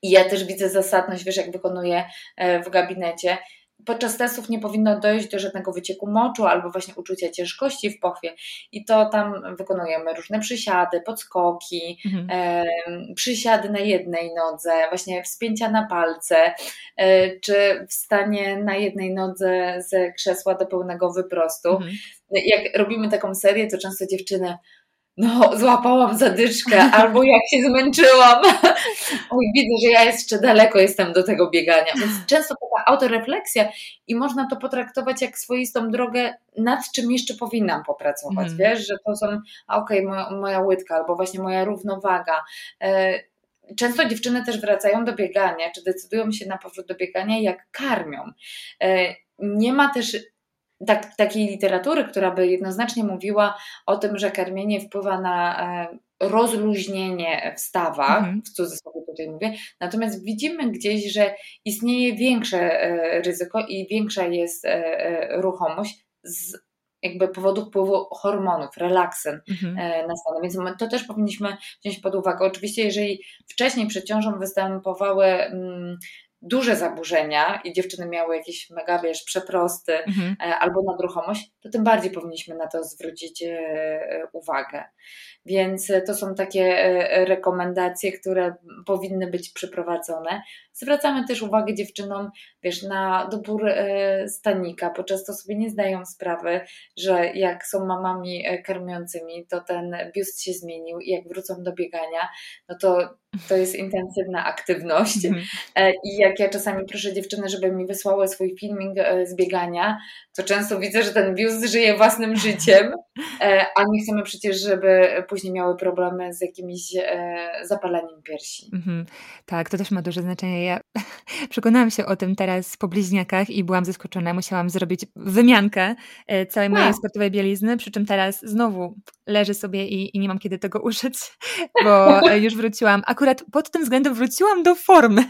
I ja też widzę zasadność, wiesz, jak wykonuję y, w gabinecie podczas testów nie powinno dojść do żadnego wycieku moczu albo właśnie uczucia ciężkości w pochwie. I to tam wykonujemy różne przysiady, podskoki, mhm. e, przysiady na jednej nodze, właśnie wspięcia na palce, e, czy wstanie na jednej nodze ze krzesła do pełnego wyprostu. Mhm. Jak robimy taką serię, to często dziewczyny no złapałam zadyczkę, albo jak się zmęczyłam. Oj, widzę, że ja jeszcze daleko jestem do tego biegania. Więc często taka autorefleksja i można to potraktować jak swoistą drogę, nad czym jeszcze powinnam popracować. Mm. Wiesz, że to są, okej, okay, moja, moja łydka, albo właśnie moja równowaga. E, często dziewczyny też wracają do biegania, czy decydują się na powrót do biegania, jak karmią. E, nie ma też tak, takiej literatury, która by jednoznacznie mówiła o tym, że karmienie wpływa na e, rozluźnienie w stawach, mhm. w cudzysłowie tutaj mówię, natomiast widzimy gdzieś, że istnieje większe e, ryzyko i większa jest ruchomość z jakby powodu wpływu hormonów, relaksyn mhm. na stanę, więc to też powinniśmy wziąć pod uwagę. Oczywiście, jeżeli wcześniej przed ciążą występowały mm, duże zaburzenia i dziewczyny miały jakieś mega, wiesz, przeprosty mhm. E, albo nadruchomość, to tym bardziej powinniśmy na to zwrócić e, uwagę. Więc to są takie e, rekomendacje, które powinny być przeprowadzone. Zwracamy też uwagę dziewczynom, wiesz, na dobór stanika, bo często sobie nie zdają sprawy, że jak są mamami karmiącymi, to ten biust się zmienił i jak wrócą do biegania, no to to jest intensywna aktywność. Mhm. I jak ja czasami proszę dziewczyny, żeby mi wysłały swój filming z biegania, to często widzę, że ten biust żyje własnym życiem, a nie chcemy przecież, żeby później miały problemy z jakimś e, zapaleniem piersi. Mhm. Tak, to też ma duże znaczenie. Ja przekonałam się o tym teraz po bliźniakach i byłam zaskoczona. Musiałam zrobić wymiankę e, całej mojej sportowej bielizny, przy czym teraz znowu leżę sobie i, i nie mam kiedy tego użyć, bo już wróciłam. Akurat pod tym względem wróciłam do formy,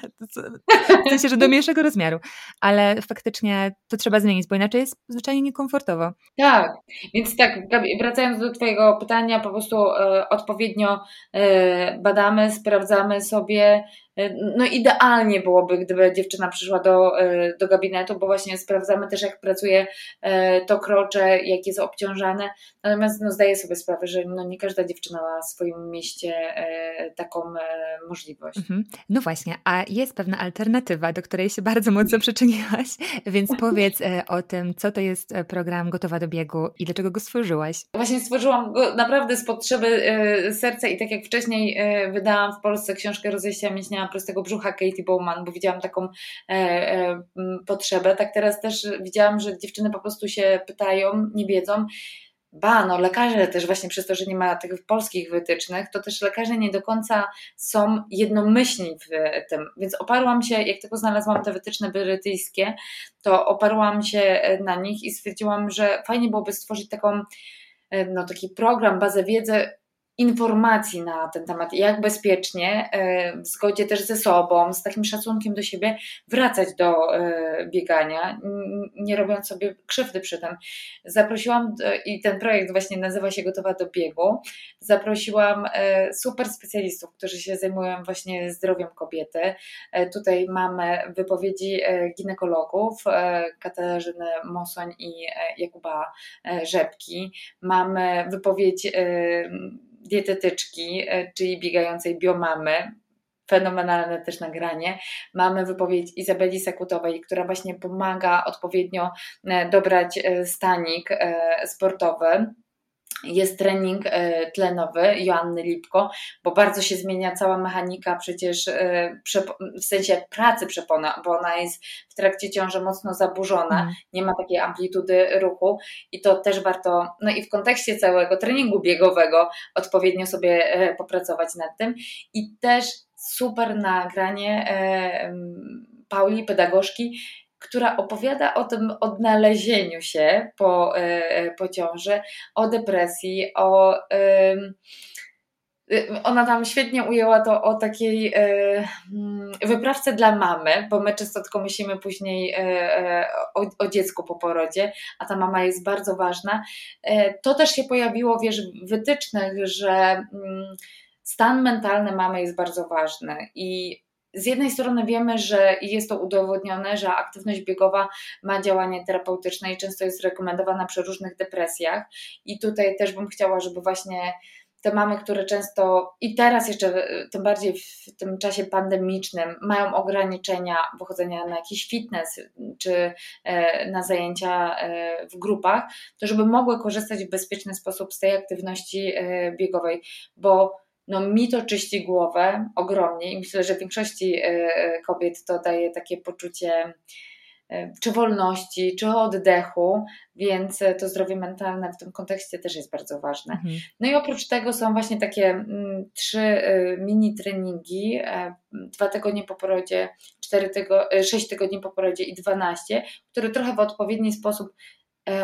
w sensie, że do mniejszego rozmiaru, ale faktycznie to trzeba zmienić, bo inaczej jest zwyczajnie niekomfortowo. Tak, więc tak, wracając do Twojego pytania, po prostu e, odpowiednio e, badamy, sprawdzamy sobie, E, no idealnie byłoby, gdyby dziewczyna przyszła do, e, do gabinetu, bo właśnie sprawdzamy też, jak pracuje e, to krocze, jak jest obciążane. Natomiast no, zdaję sobie sprawę, że no, nie każda dziewczyna ma w swoim mieście taką możliwość. Mhm. No właśnie, a jest pewna alternatywa, do której się bardzo mocno przyczyniłaś, więc powiedz o tym, co to jest program Gotowa do biegu i dlaczego go stworzyłaś? Właśnie stworzyłam go naprawdę z potrzeby serca i tak jak wcześniej wydałam w Polsce książkę Rozejścia Mięśnia prostego brzucha Katie Bowman, bo widziałam taką e, e, potrzebę. Tak teraz też widziałam, że dziewczyny po prostu się pytają, nie wiedzą. Ba, no lekarze też właśnie przez to, że nie ma tych polskich wytycznych, to też lekarze nie do końca są jednomyślni w tym. Więc oparłam się, jak tylko znalazłam te wytyczne brytyjskie, to oparłam się na nich i stwierdziłam, że fajnie byłoby stworzyć taką e, no, taki program, bazę wiedzy informacji na ten temat, jak bezpiecznie, e, w zgodzie też ze sobą, z takim szacunkiem do siebie, wracać do e, biegania, nie robiąc sobie krzywdy przy tym. Zaprosiłam, e, i ten projekt właśnie nazywa się Gotowa do biegu, zaprosiłam super specjalistów, którzy się zajmują właśnie zdrowiem kobiety. Tutaj mamy wypowiedzi ginekologów, Katarzyny Mosoń i Jakuba Rzepki. Mamy wypowiedź dietetyczki, e, czyli biegającej biomamy, fenomenalne też nagranie. Mamy wypowiedź Izabeli Sekutowej, która właśnie pomaga odpowiednio e, dobrać e, stanik sportowy jest trening e, tlenowy Joanny Lipko, bo bardzo się zmienia cała mechanika przecież e, w sensie pracy przepona, bo ona jest w trakcie ciąży mocno zaburzona, mm. nie ma takiej amplitudy ruchu i to też warto, no i w kontekście całego treningu biegowego odpowiednio sobie e, popracować nad tym i też super nagranie Pauli, pedagogzki, która opowiada o tym odnalezieniu się po, e, po ciąży, o depresji, o. Ona tam świetnie ujęła to o takiej e, mm, wyprawce dla mamy, bo my często tylko myślimy później e, o, o, dziecku po porodzie, a ta mama jest bardzo ważna. To też się pojawiło, wiesz, w wytycznych, że mm, stan mentalny mamy jest bardzo ważny i z jednej strony wiemy, że jest to udowodnione, że aktywność biegowa ma działanie terapeutyczne i często jest rekomendowana przy różnych depresjach. I tutaj też bym chciała, żeby właśnie te mamy, które często i teraz jeszcze, tym bardziej w tym czasie pandemicznym, mają ograniczenia pochodzenia na jakiś fitness czy e, na zajęcia e, w grupach, to żeby mogły korzystać w bezpieczny sposób z tej aktywności e, biegowej, bo no mi to czyści głowę ogromnie i myślę, że większości kobiet to daje takie poczucie E, czy wolności, czy oddechu, więc e, to zdrowie mentalne w tym kontekście też jest bardzo ważne. Mhm. No i oprócz tego są właśnie takie mm, trzy e, mini treningi, dwa tygodnie po porodzie, cztery tygo, sześć tygodni po porodzie i dwanaście, które trochę w odpowiedni sposób E,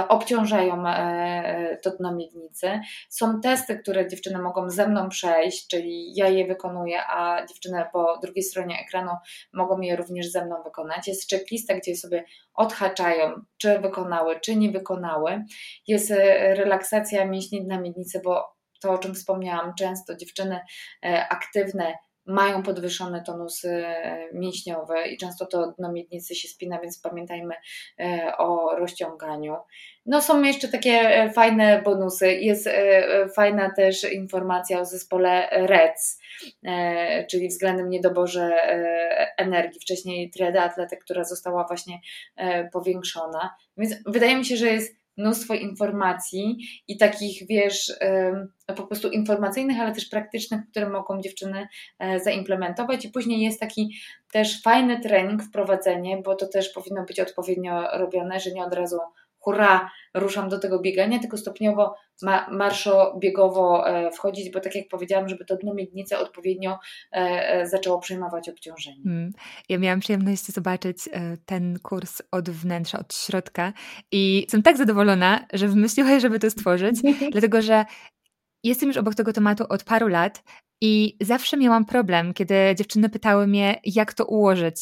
obciążają e, to dno miednicy. Są testy, które dziewczyny mogą ze mną przejść, czyli ja je wykonuję, a dziewczyny po drugiej stronie ekranu mogą je również ze mną wykonać. Jest checklista, gdzie sobie odhaczają, czy wykonały, czy nie wykonały. Jest e, relaksacja mięśni dna miednicy, bo to, o czym wspomniałam, często dziewczyny aktywne mają podwyższony tonus e, mięśniowy i często to dno miednicy się spina, więc pamiętajmy e, o rozciąganiu. No są jeszcze takie e, fajne bonusy. Jest fajna też informacja o zespole REC, czyli względem niedoborze energii. Wcześniej triada atletek, która została właśnie powiększona. Więc wydaje mi się, że jest mnóstwo informacji i takich, wiesz, po prostu informacyjnych, ale też praktycznych, które mogą dziewczyny e, zaimplementować. I później jest taki też fajny trening, wprowadzenie, bo to też powinno być odpowiednio robione, że nie od razu hurra, ruszam do tego biegania, tylko stopniowo ma, marszo-biegowo e, wchodzić, bo tak jak powiedziałam, żeby to dno miednicy odpowiednio e, zaczęło przejmować obciążenie. Hmm. Ja miałam przyjemność zobaczyć ten kurs od wnętrza, od środka i jestem tak zadowolona, że wymyśliłaś, żeby to stworzyć, dlatego że Jestem już obok tego tematu od paru lat i zawsze miałam problem, kiedy dziewczyny pytały mnie, jak to ułożyć.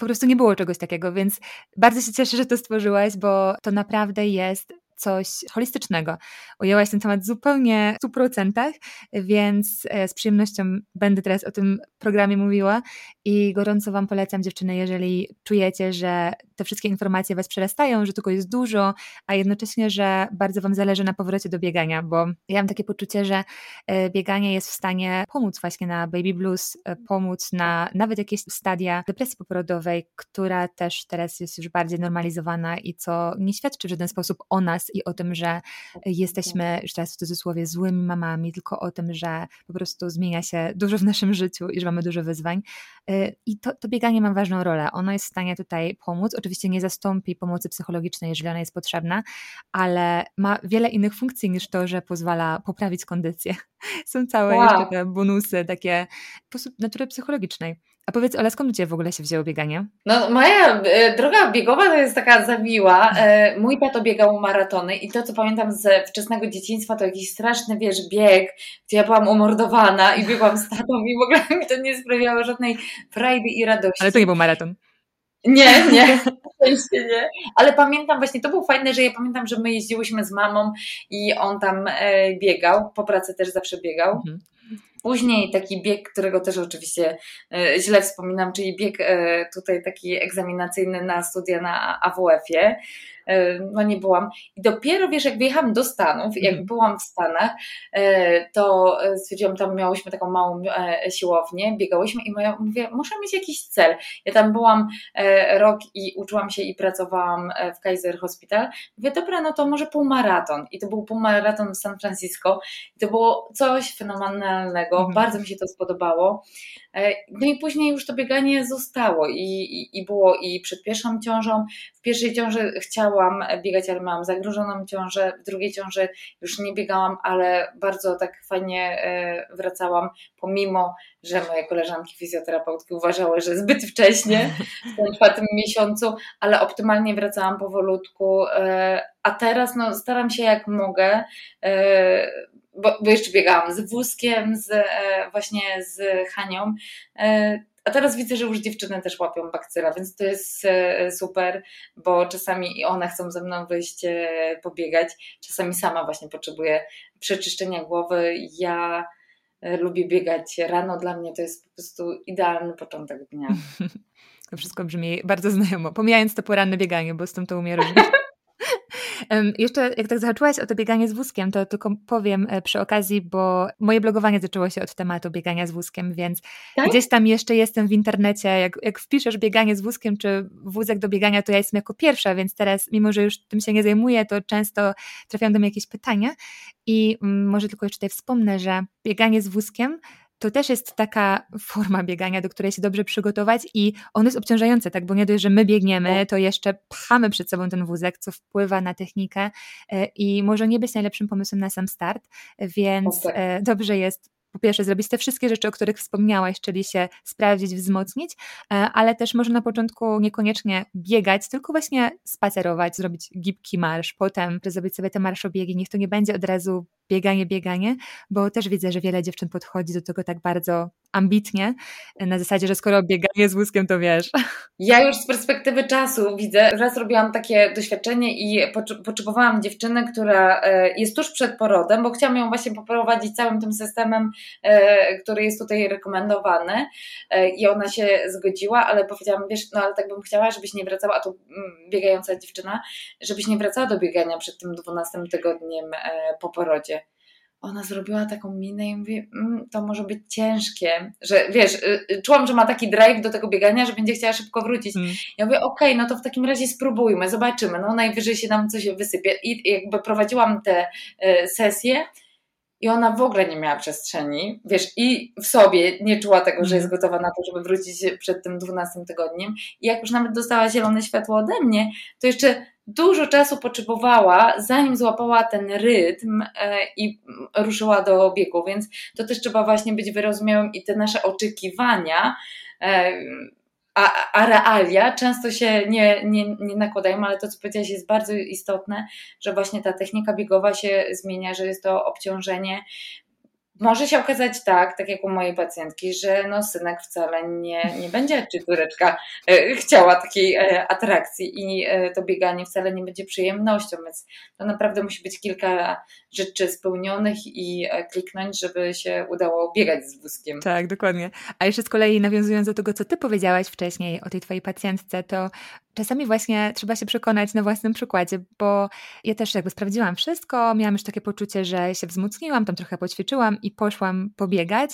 Po prostu nie było czegoś takiego, więc bardzo się cieszę, że to stworzyłaś, bo to naprawdę jest coś holistycznego. Ujęłaś ten temat zupełnie w 100%, więc e, z przyjemnością będę teraz o tym programie mówiła i gorąco Wam polecam dziewczyny, jeżeli czujecie, że te wszystkie informacje Was przerastają, że tylko jest dużo, a jednocześnie, że bardzo Wam zależy na powrocie do biegania, bo ja mam takie poczucie, że e, bieganie jest w stanie pomóc właśnie na baby blues, e, pomóc na nawet jakieś stadia depresji poporodowej, która też teraz jest już bardziej normalizowana i co nie świadczy w żaden sposób o nas i o tym, że jesteśmy, już teraz w cudzysłowie, złymi mamami, tylko o tym, że po prostu zmienia się dużo w naszym życiu i że mamy dużo wyzwań. Y, I to, to bieganie ma ważną rolę. Ono jest w stanie tutaj pomóc. Oczywiście nie zastąpi pomocy psychologicznej, jeżeli ona jest potrzebna, ale ma wiele innych funkcji niż to, że pozwala poprawić kondycję. Są całe wow. jeszcze te bonusy takie natury psychologicznej. A powiedz, Ola, skąd Cię w ogóle się wzięło bieganie? No, moja e, droga biegowa to jest taka zawiła. E, mój tato biegał maratony i to, co pamiętam ze wczesnego dzieciństwa, to jakiś straszny, wiesz, bieg, gdzie ja byłam umordowana i biegłam z tatą i w ogóle mi to nie sprawiało żadnej frajdy i radości. Ale to nie był maraton. Nie, nie, szczęście nie. Ale pamiętam właśnie, to było fajne, że ja pamiętam, że my jeździłyśmy z mamą i on tam e, biegał, po pracy też zawsze biegał. Mhm. Później taki bieg, którego też oczywiście e, źle wspominam, czyli bieg e, tutaj taki egzaminacyjny na studia na AWF-ie. E, no nie byłam. I dopiero, wiesz, jak wyjechałam do Stanów, jak mhm. byłam w Stanach, e, to stwierdziłam, tam miałyśmy taką małą e, siłownię, biegałyśmy i mówię, muszę mieć jakiś cel. Ja tam byłam rok i uczyłam się i pracowałam w Kaiser Hospital. Mówię, dobra, no to może półmaraton. I to był półmaraton w San Francisco. I to było coś fenomenalnego. Mhm. Bardzo mi się to spodobało. No i później już to bieganie zostało i, i, i było i przed pierwszą ciążą. W pierwszej ciąży chciałam biegać, ale miałam zagrożoną ciążę. W drugiej ciąży już nie biegałam, ale bardzo tak fajnie e, wracałam, pomimo, że moje koleżanki fizjoterapeutki uważały, że zbyt wcześnie w tym czwartym miesiącu, ale optymalnie wracałam powolutku. E, a teraz no, staram się jak mogę e, bo, bo jeszcze biegałam z wózkiem, z, właśnie z Hanią. E, a teraz widzę, że już dziewczyny też łapią bakcyla, więc to jest e, super, bo czasami i one chcą ze mną wyjść pobiegać. Czasami sama właśnie potrzebuję przeczyszczenia głowy. Ja lubię biegać rano, dla mnie to jest po prostu idealny początek dnia. To wszystko brzmi bardzo znajomo, pomijając to poranne bieganie, bo z tym to umiem różnić. Jeszcze jak tak zahaczyłaś o to bieganie z wózkiem, to tylko powiem e, przy okazji, bo moje blogowanie zaczęło się od tematu biegania z wózkiem, więc tak? gdzieś tam jeszcze jestem w internecie, jak, jak wpiszesz bieganie z wózkiem czy wózek do biegania, to ja jestem jako pierwsza, więc teraz, mimo że już tym się nie zajmuję, to często trafiają do mnie jakieś pytania i mm, może tylko jeszcze tutaj wspomnę, że bieganie z wózkiem to też jest taka forma biegania, do której się dobrze przygotować i ono jest obciążające, tak, bo nie dość, że my biegniemy, tak. to jeszcze pchamy przed sobą ten wózek, co wpływa na technikę e, i może nie być najlepszym pomysłem na sam start, więc okay. E, dobrze jest po pierwsze zrobić te wszystkie rzeczy, o których wspomniałaś, czyli się sprawdzić, wzmocnić, e, ale też może na początku niekoniecznie biegać, tylko właśnie spacerować, zrobić gibki marsz, potem zrobić sobie te marszobiegi, niech to nie będzie od razu bieganie, bieganie, bo też widzę, że wiele dziewczyn podchodzi do tego tak bardzo ambitnie, na zasadzie, że skoro bieganie z wózkiem, to wiesz. Ja już z perspektywy czasu widzę, raz robiłam takie doświadczenie i potrzebowałam dziewczyny, która e, jest tuż przed porodem, bo chciałam ją właśnie poprowadzić całym tym systemem, e, który jest tutaj rekomendowany e, i ona się zgodziła, ale powiedziałam, wiesz, no ale tak bym chciała, żebyś nie wracała, a tu mm, biegająca dziewczyna, żebyś nie wracała do biegania przed tym 12 tygodniem po porodzie ona zrobiła taką minę i mówi, mmm, to może być ciężkie, że wiesz, y, y, czułam, że ma taki drive do tego biegania, że będzie chciała szybko wrócić. Mm. Ja mówię, okej, okay, no to w takim razie spróbujmy, zobaczymy, no najwyżej się nam coś wysypie. I jakby prowadziłam te y, sesje i ona w ogóle nie miała przestrzeni, wiesz, i w sobie nie czuła tego, że jest mm. gotowa na to, żeby wrócić przed tym 12 tygodniem. I jak już nawet dostała zielone światło ode mnie, to jeszcze dużo czasu potrzebowała, zanim złapała ten rytm e, i ruszyła do biegu, więc to też trzeba właśnie być wyrozumiałym i te nasze oczekiwania, e, a, a realia często się nie, nie, nie nakładają, ale to, co powiedziałaś, jest bardzo istotne, że właśnie ta technika biegowa się zmienia, że jest to obciążenie może się okazać tak, tak jak u mojej pacjentki, że no synek wcale nie, nie będzie, czy córeczka e, chciała takiej e, atrakcji i e, to bieganie wcale nie będzie przyjemnością, więc to naprawdę musi być kilka rzeczy spełnionych i kliknąć, żeby się udało biegać z wózkiem. Tak, dokładnie. A jeszcze z kolei nawiązując do tego, co ty powiedziałaś wcześniej o tej twojej pacjentce, to czasami właśnie trzeba się przekonać na własnym przykładzie, bo ja też jakby sprawdziłam wszystko, miałam już takie poczucie, że się wzmocniłam, tam trochę poćwiczyłam i poszłam pobiegać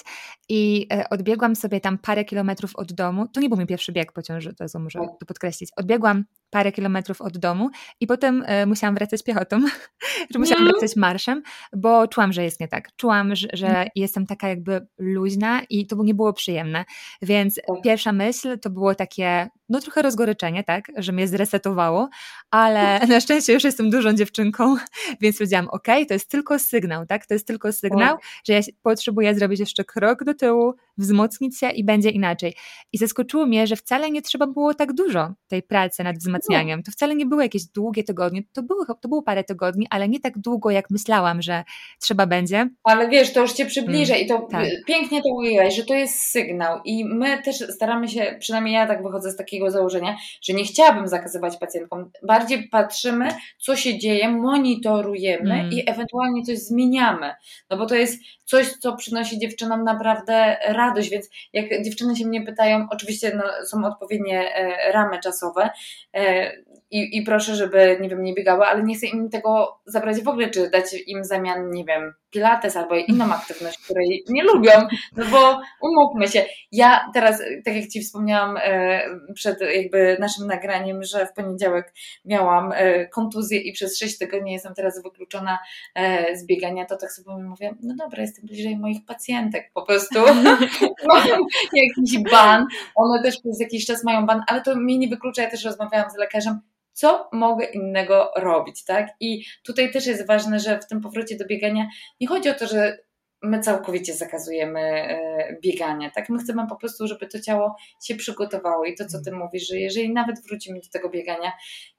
i e, odbiegłam sobie tam parę kilometrów od domu. To nie był mój pierwszy bieg po ciąży, to muszę to podkreślić. Odbiegłam parę kilometrów od domu i potem y, musiałam wracać piechotą, że musiałam mm. wracać marszem, bo czułam, że jest nie tak. Czułam, że, że mm. jestem taka jakby luźna i to nie było przyjemne. Więc tak. pierwsza myśl to było takie, no trochę rozgoryczenie, tak, że mnie zresetowało, ale na szczęście już jestem dużą dziewczynką, więc powiedziałam, ok, to jest tylko sygnał, tak, to jest tylko sygnał, tak. że ja potrzebuję zrobić jeszcze krok do tyłu, wzmocnić się i będzie inaczej. I zaskoczyło mnie, że wcale nie trzeba było tak dużo tej pracy nad wzmacnianiem. To wcale nie były jakieś długie tygodnie, to było, to było parę tygodni, ale nie tak długo, jak myślałam, że trzeba będzie. Ale wiesz, to już Cię przybliża mm, i to tak. pięknie to ujęłaś, że to jest sygnał i my też staramy się, przynajmniej ja tak wychodzę z takiego założenia, że nie chciałabym zakazywać pacjentkom. Bardziej patrzymy, co się dzieje, monitorujemy mm. i ewentualnie coś zmieniamy. No bo to jest coś, co przynosi dziewczynom naprawdę radość, więc jak dziewczyny się mnie pytają, oczywiście no, są odpowiednie e, ramy czasowe, e, i, i proszę, żeby, nie wiem, nie biegały, ale nie chcę im tego zabrać w ogóle, czy dać im zamian, nie wiem, pilates albo inną aktywność, której nie lubią, no bo umówmy się, ja teraz, tak jak Ci wspomniałam e, przed jakby naszym nagraniem, że w poniedziałek miałam e, kontuzję i przez 6 tygodni jestem teraz wykluczona e, z biegania, to tak sobie mówię, no dobra, jestem bliżej moich pacjentek, po prostu. Mam jakiś ban, one też przez jakiś czas mają ban, ale to mnie nie wyklucza, ja też rozmawiałam z lekarzem, co mogę innego robić, tak? I tutaj też jest ważne, że w tym powrocie do biegania nie chodzi o to, że my całkowicie zakazujemy e, biegania, tak? My chcemy po prostu, żeby to ciało się przygotowało i to, co ty mówisz, że jeżeli nawet wrócimy do tego biegania,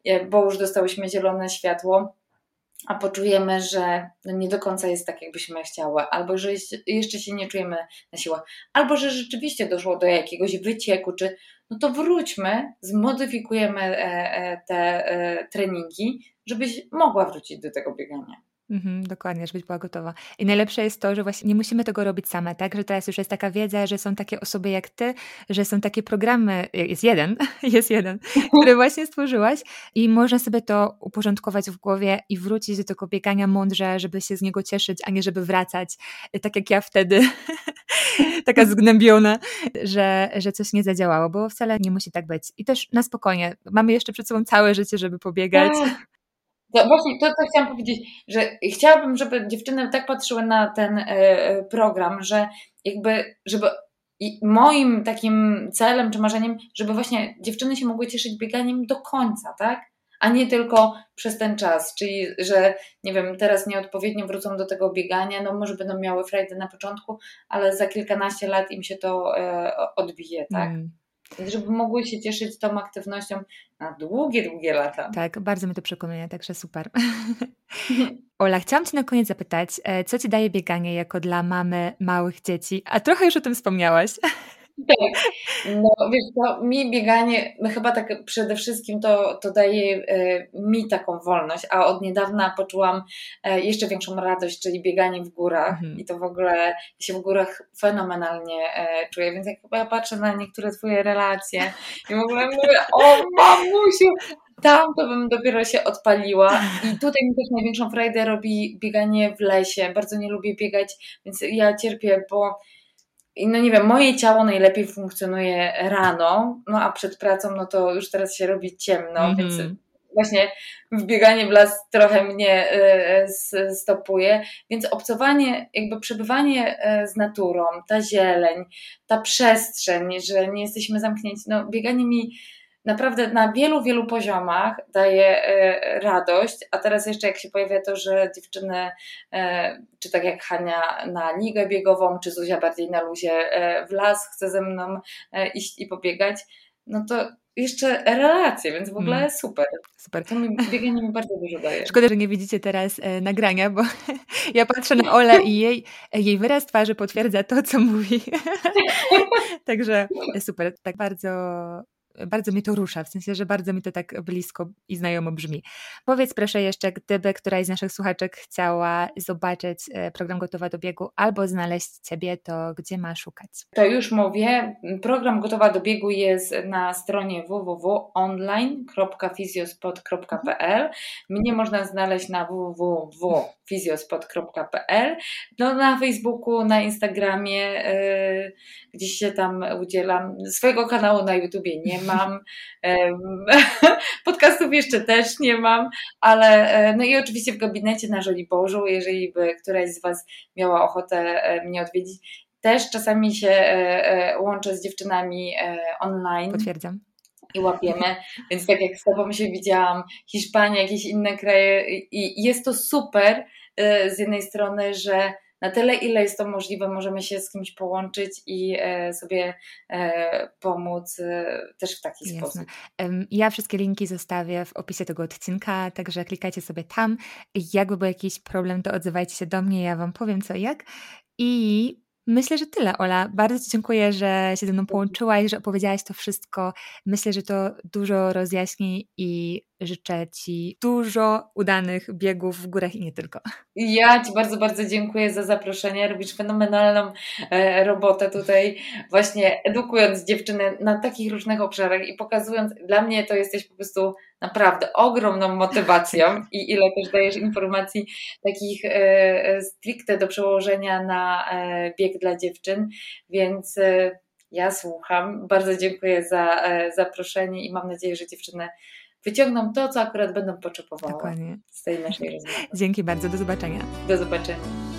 e, bo już dostałyśmy zielone światło, a poczujemy, że no nie do końca jest tak, jakbyśmy chciały, albo że jeszcze się nie czujemy na siłę, albo że rzeczywiście doszło do jakiegoś wycieku, czy no to wróćmy, zmodyfikujemy e, e, te e, treningi, żebyś mogła wrócić do tego biegania. Mhm, dokładnie, żeby była gotowa. I najlepsze jest to, że właśnie nie musimy tego robić same, tak? Że teraz już jest taka wiedza, że są takie osoby jak ty, że są takie programy, jest jeden, jest jeden, który właśnie stworzyłaś i można sobie to uporządkować w głowie i wrócić do tego biegania mądrze, żeby się z niego cieszyć, a nie żeby wracać, tak jak ja wtedy, taka zgnębiona, że, że coś nie zadziałało, bo wcale nie musi tak być. I też na spokojnie, mamy jeszcze przed sobą całe życie, żeby pobiegać. To właśnie to, co chciałam powiedzieć, że chciałabym, żeby dziewczyny tak patrzyły na ten e, e, program, że jakby, żeby moim takim celem czy marzeniem, żeby właśnie dziewczyny się mogły cieszyć bieganiem do końca, tak? A nie tylko przez ten czas, czyli że nie wiem, teraz nieodpowiednio wrócą do tego biegania, no może będą miały frajdę na początku, ale za kilkanaście lat im się to e, odbije, tak? Mm żeby mogły się cieszyć tą aktywnością na długie, długie lata. Tak, bardzo mi to przekonuje, także super. Ola, chciałam Cię na koniec zapytać, e, co Ci daje bieganie jako dla mamy małych dzieci? A trochę już o tym wspomniałaś. Tak. No wiesz, to mi bieganie, no chyba tak przede wszystkim to, to daje e, mi taką wolność, a od niedawna poczułam e, jeszcze większą radość, czyli bieganie w górach mhm. i to w ogóle się w górach fenomenalnie e, czuję, więc jak chyba ja patrzę na niektóre Twoje relacje i w ogóle mówię, o mamusiu, tam to bym dopiero się odpaliła. I tutaj mi też największą frajdę robi bieganie w lesie. Bardzo nie lubię biegać, więc ja cierpię, bo no nie wiem, moje ciało najlepiej funkcjonuje rano, no a przed pracą, no to już teraz się robi ciemno, mm -hmm. więc właśnie wbieganie w las trochę mnie y, stopuje, więc obcowanie, jakby przebywanie y, z naturą, ta zieleń, ta przestrzeń, że nie jesteśmy zamknięci, no bieganie mi naprawdę na wielu, wielu poziomach daje e, radość, a teraz jeszcze jak się pojawia to, że dziewczyny, e, czy tak jak Hania na ligę biegową, czy Zuzia bardziej na luzie e, w las chce ze mną iść i pobiegać, no to jeszcze relacje, więc w ogóle hmm. super. Super. To mi, bieganie mi bardzo dużo daje. Szkoda, że nie widzicie teraz e, nagrania, bo ja patrzę na Olę i jej, jej wyraz twarzy potwierdza to, co mówi. Także super. Tak bardzo bardzo mnie to rusza, w sensie, że bardzo mi to tak blisko i znajomo brzmi. Powiedz proszę jeszcze, gdyby któraś z naszych słuchaczek chciała zobaczyć e, program Gotowa do biegu albo znaleźć Ciebie, to gdzie ma szukać? To już mówię. Program Gotowa do biegu jest na stronie www.online.fizjospot.pl Mnie można znaleźć na www.fizjospot.pl no, na Facebooku, na Instagramie, yy, gdzieś się tam udzielam. Swojego kanału na YouTubie nie mam, podcastów jeszcze też nie mam, ale e, no i oczywiście w gabinecie na Żoliborzu, jeżeli by któraś z Was miała ochotę e, mnie odwiedzić, też czasami się e, łączę z dziewczynami online. Potwierdzam i łapiemy. Więc tak jak z Tobą się widziałam, Hiszpania, jakieś inne kraje i jest to super z jednej strony, że na tyle, ile jest to możliwe, możemy się z kimś połączyć i e, sobie e, pomóc e, też w taki Jasne. sposób. Ja wszystkie linki zostawię w opisie tego odcinka, także klikajcie sobie tam. Jakby był jakiś problem, to odzywajcie się do mnie, ja Wam powiem co jak. I Myślę, że tyle, Ola. Bardzo Ci dziękuję, że się ze mną połączyłaś, że opowiedziałaś to wszystko. Myślę, że to dużo rozjaśni i życzę Ci dużo udanych biegów w górach i nie tylko. Ja Ci bardzo, bardzo dziękuję za zaproszenie. Robisz fenomenalną e, robotę tutaj, właśnie edukując dziewczyny na takich różnych obszarach i pokazując, dla mnie to jesteś po prostu naprawdę ogromną motywacją i ile też dajesz informacji takich e, e, stricte do przełożenia na bieg dla dziewczyn, więc ja słucham. Bardzo dziękuję za zaproszenie i mam nadzieję, że dziewczyny wyciągną to, co akurat będą potrzebowały Dokładnie. z tej naszej rozmowy. Dzięki bardzo, do zobaczenia. Do zobaczenia.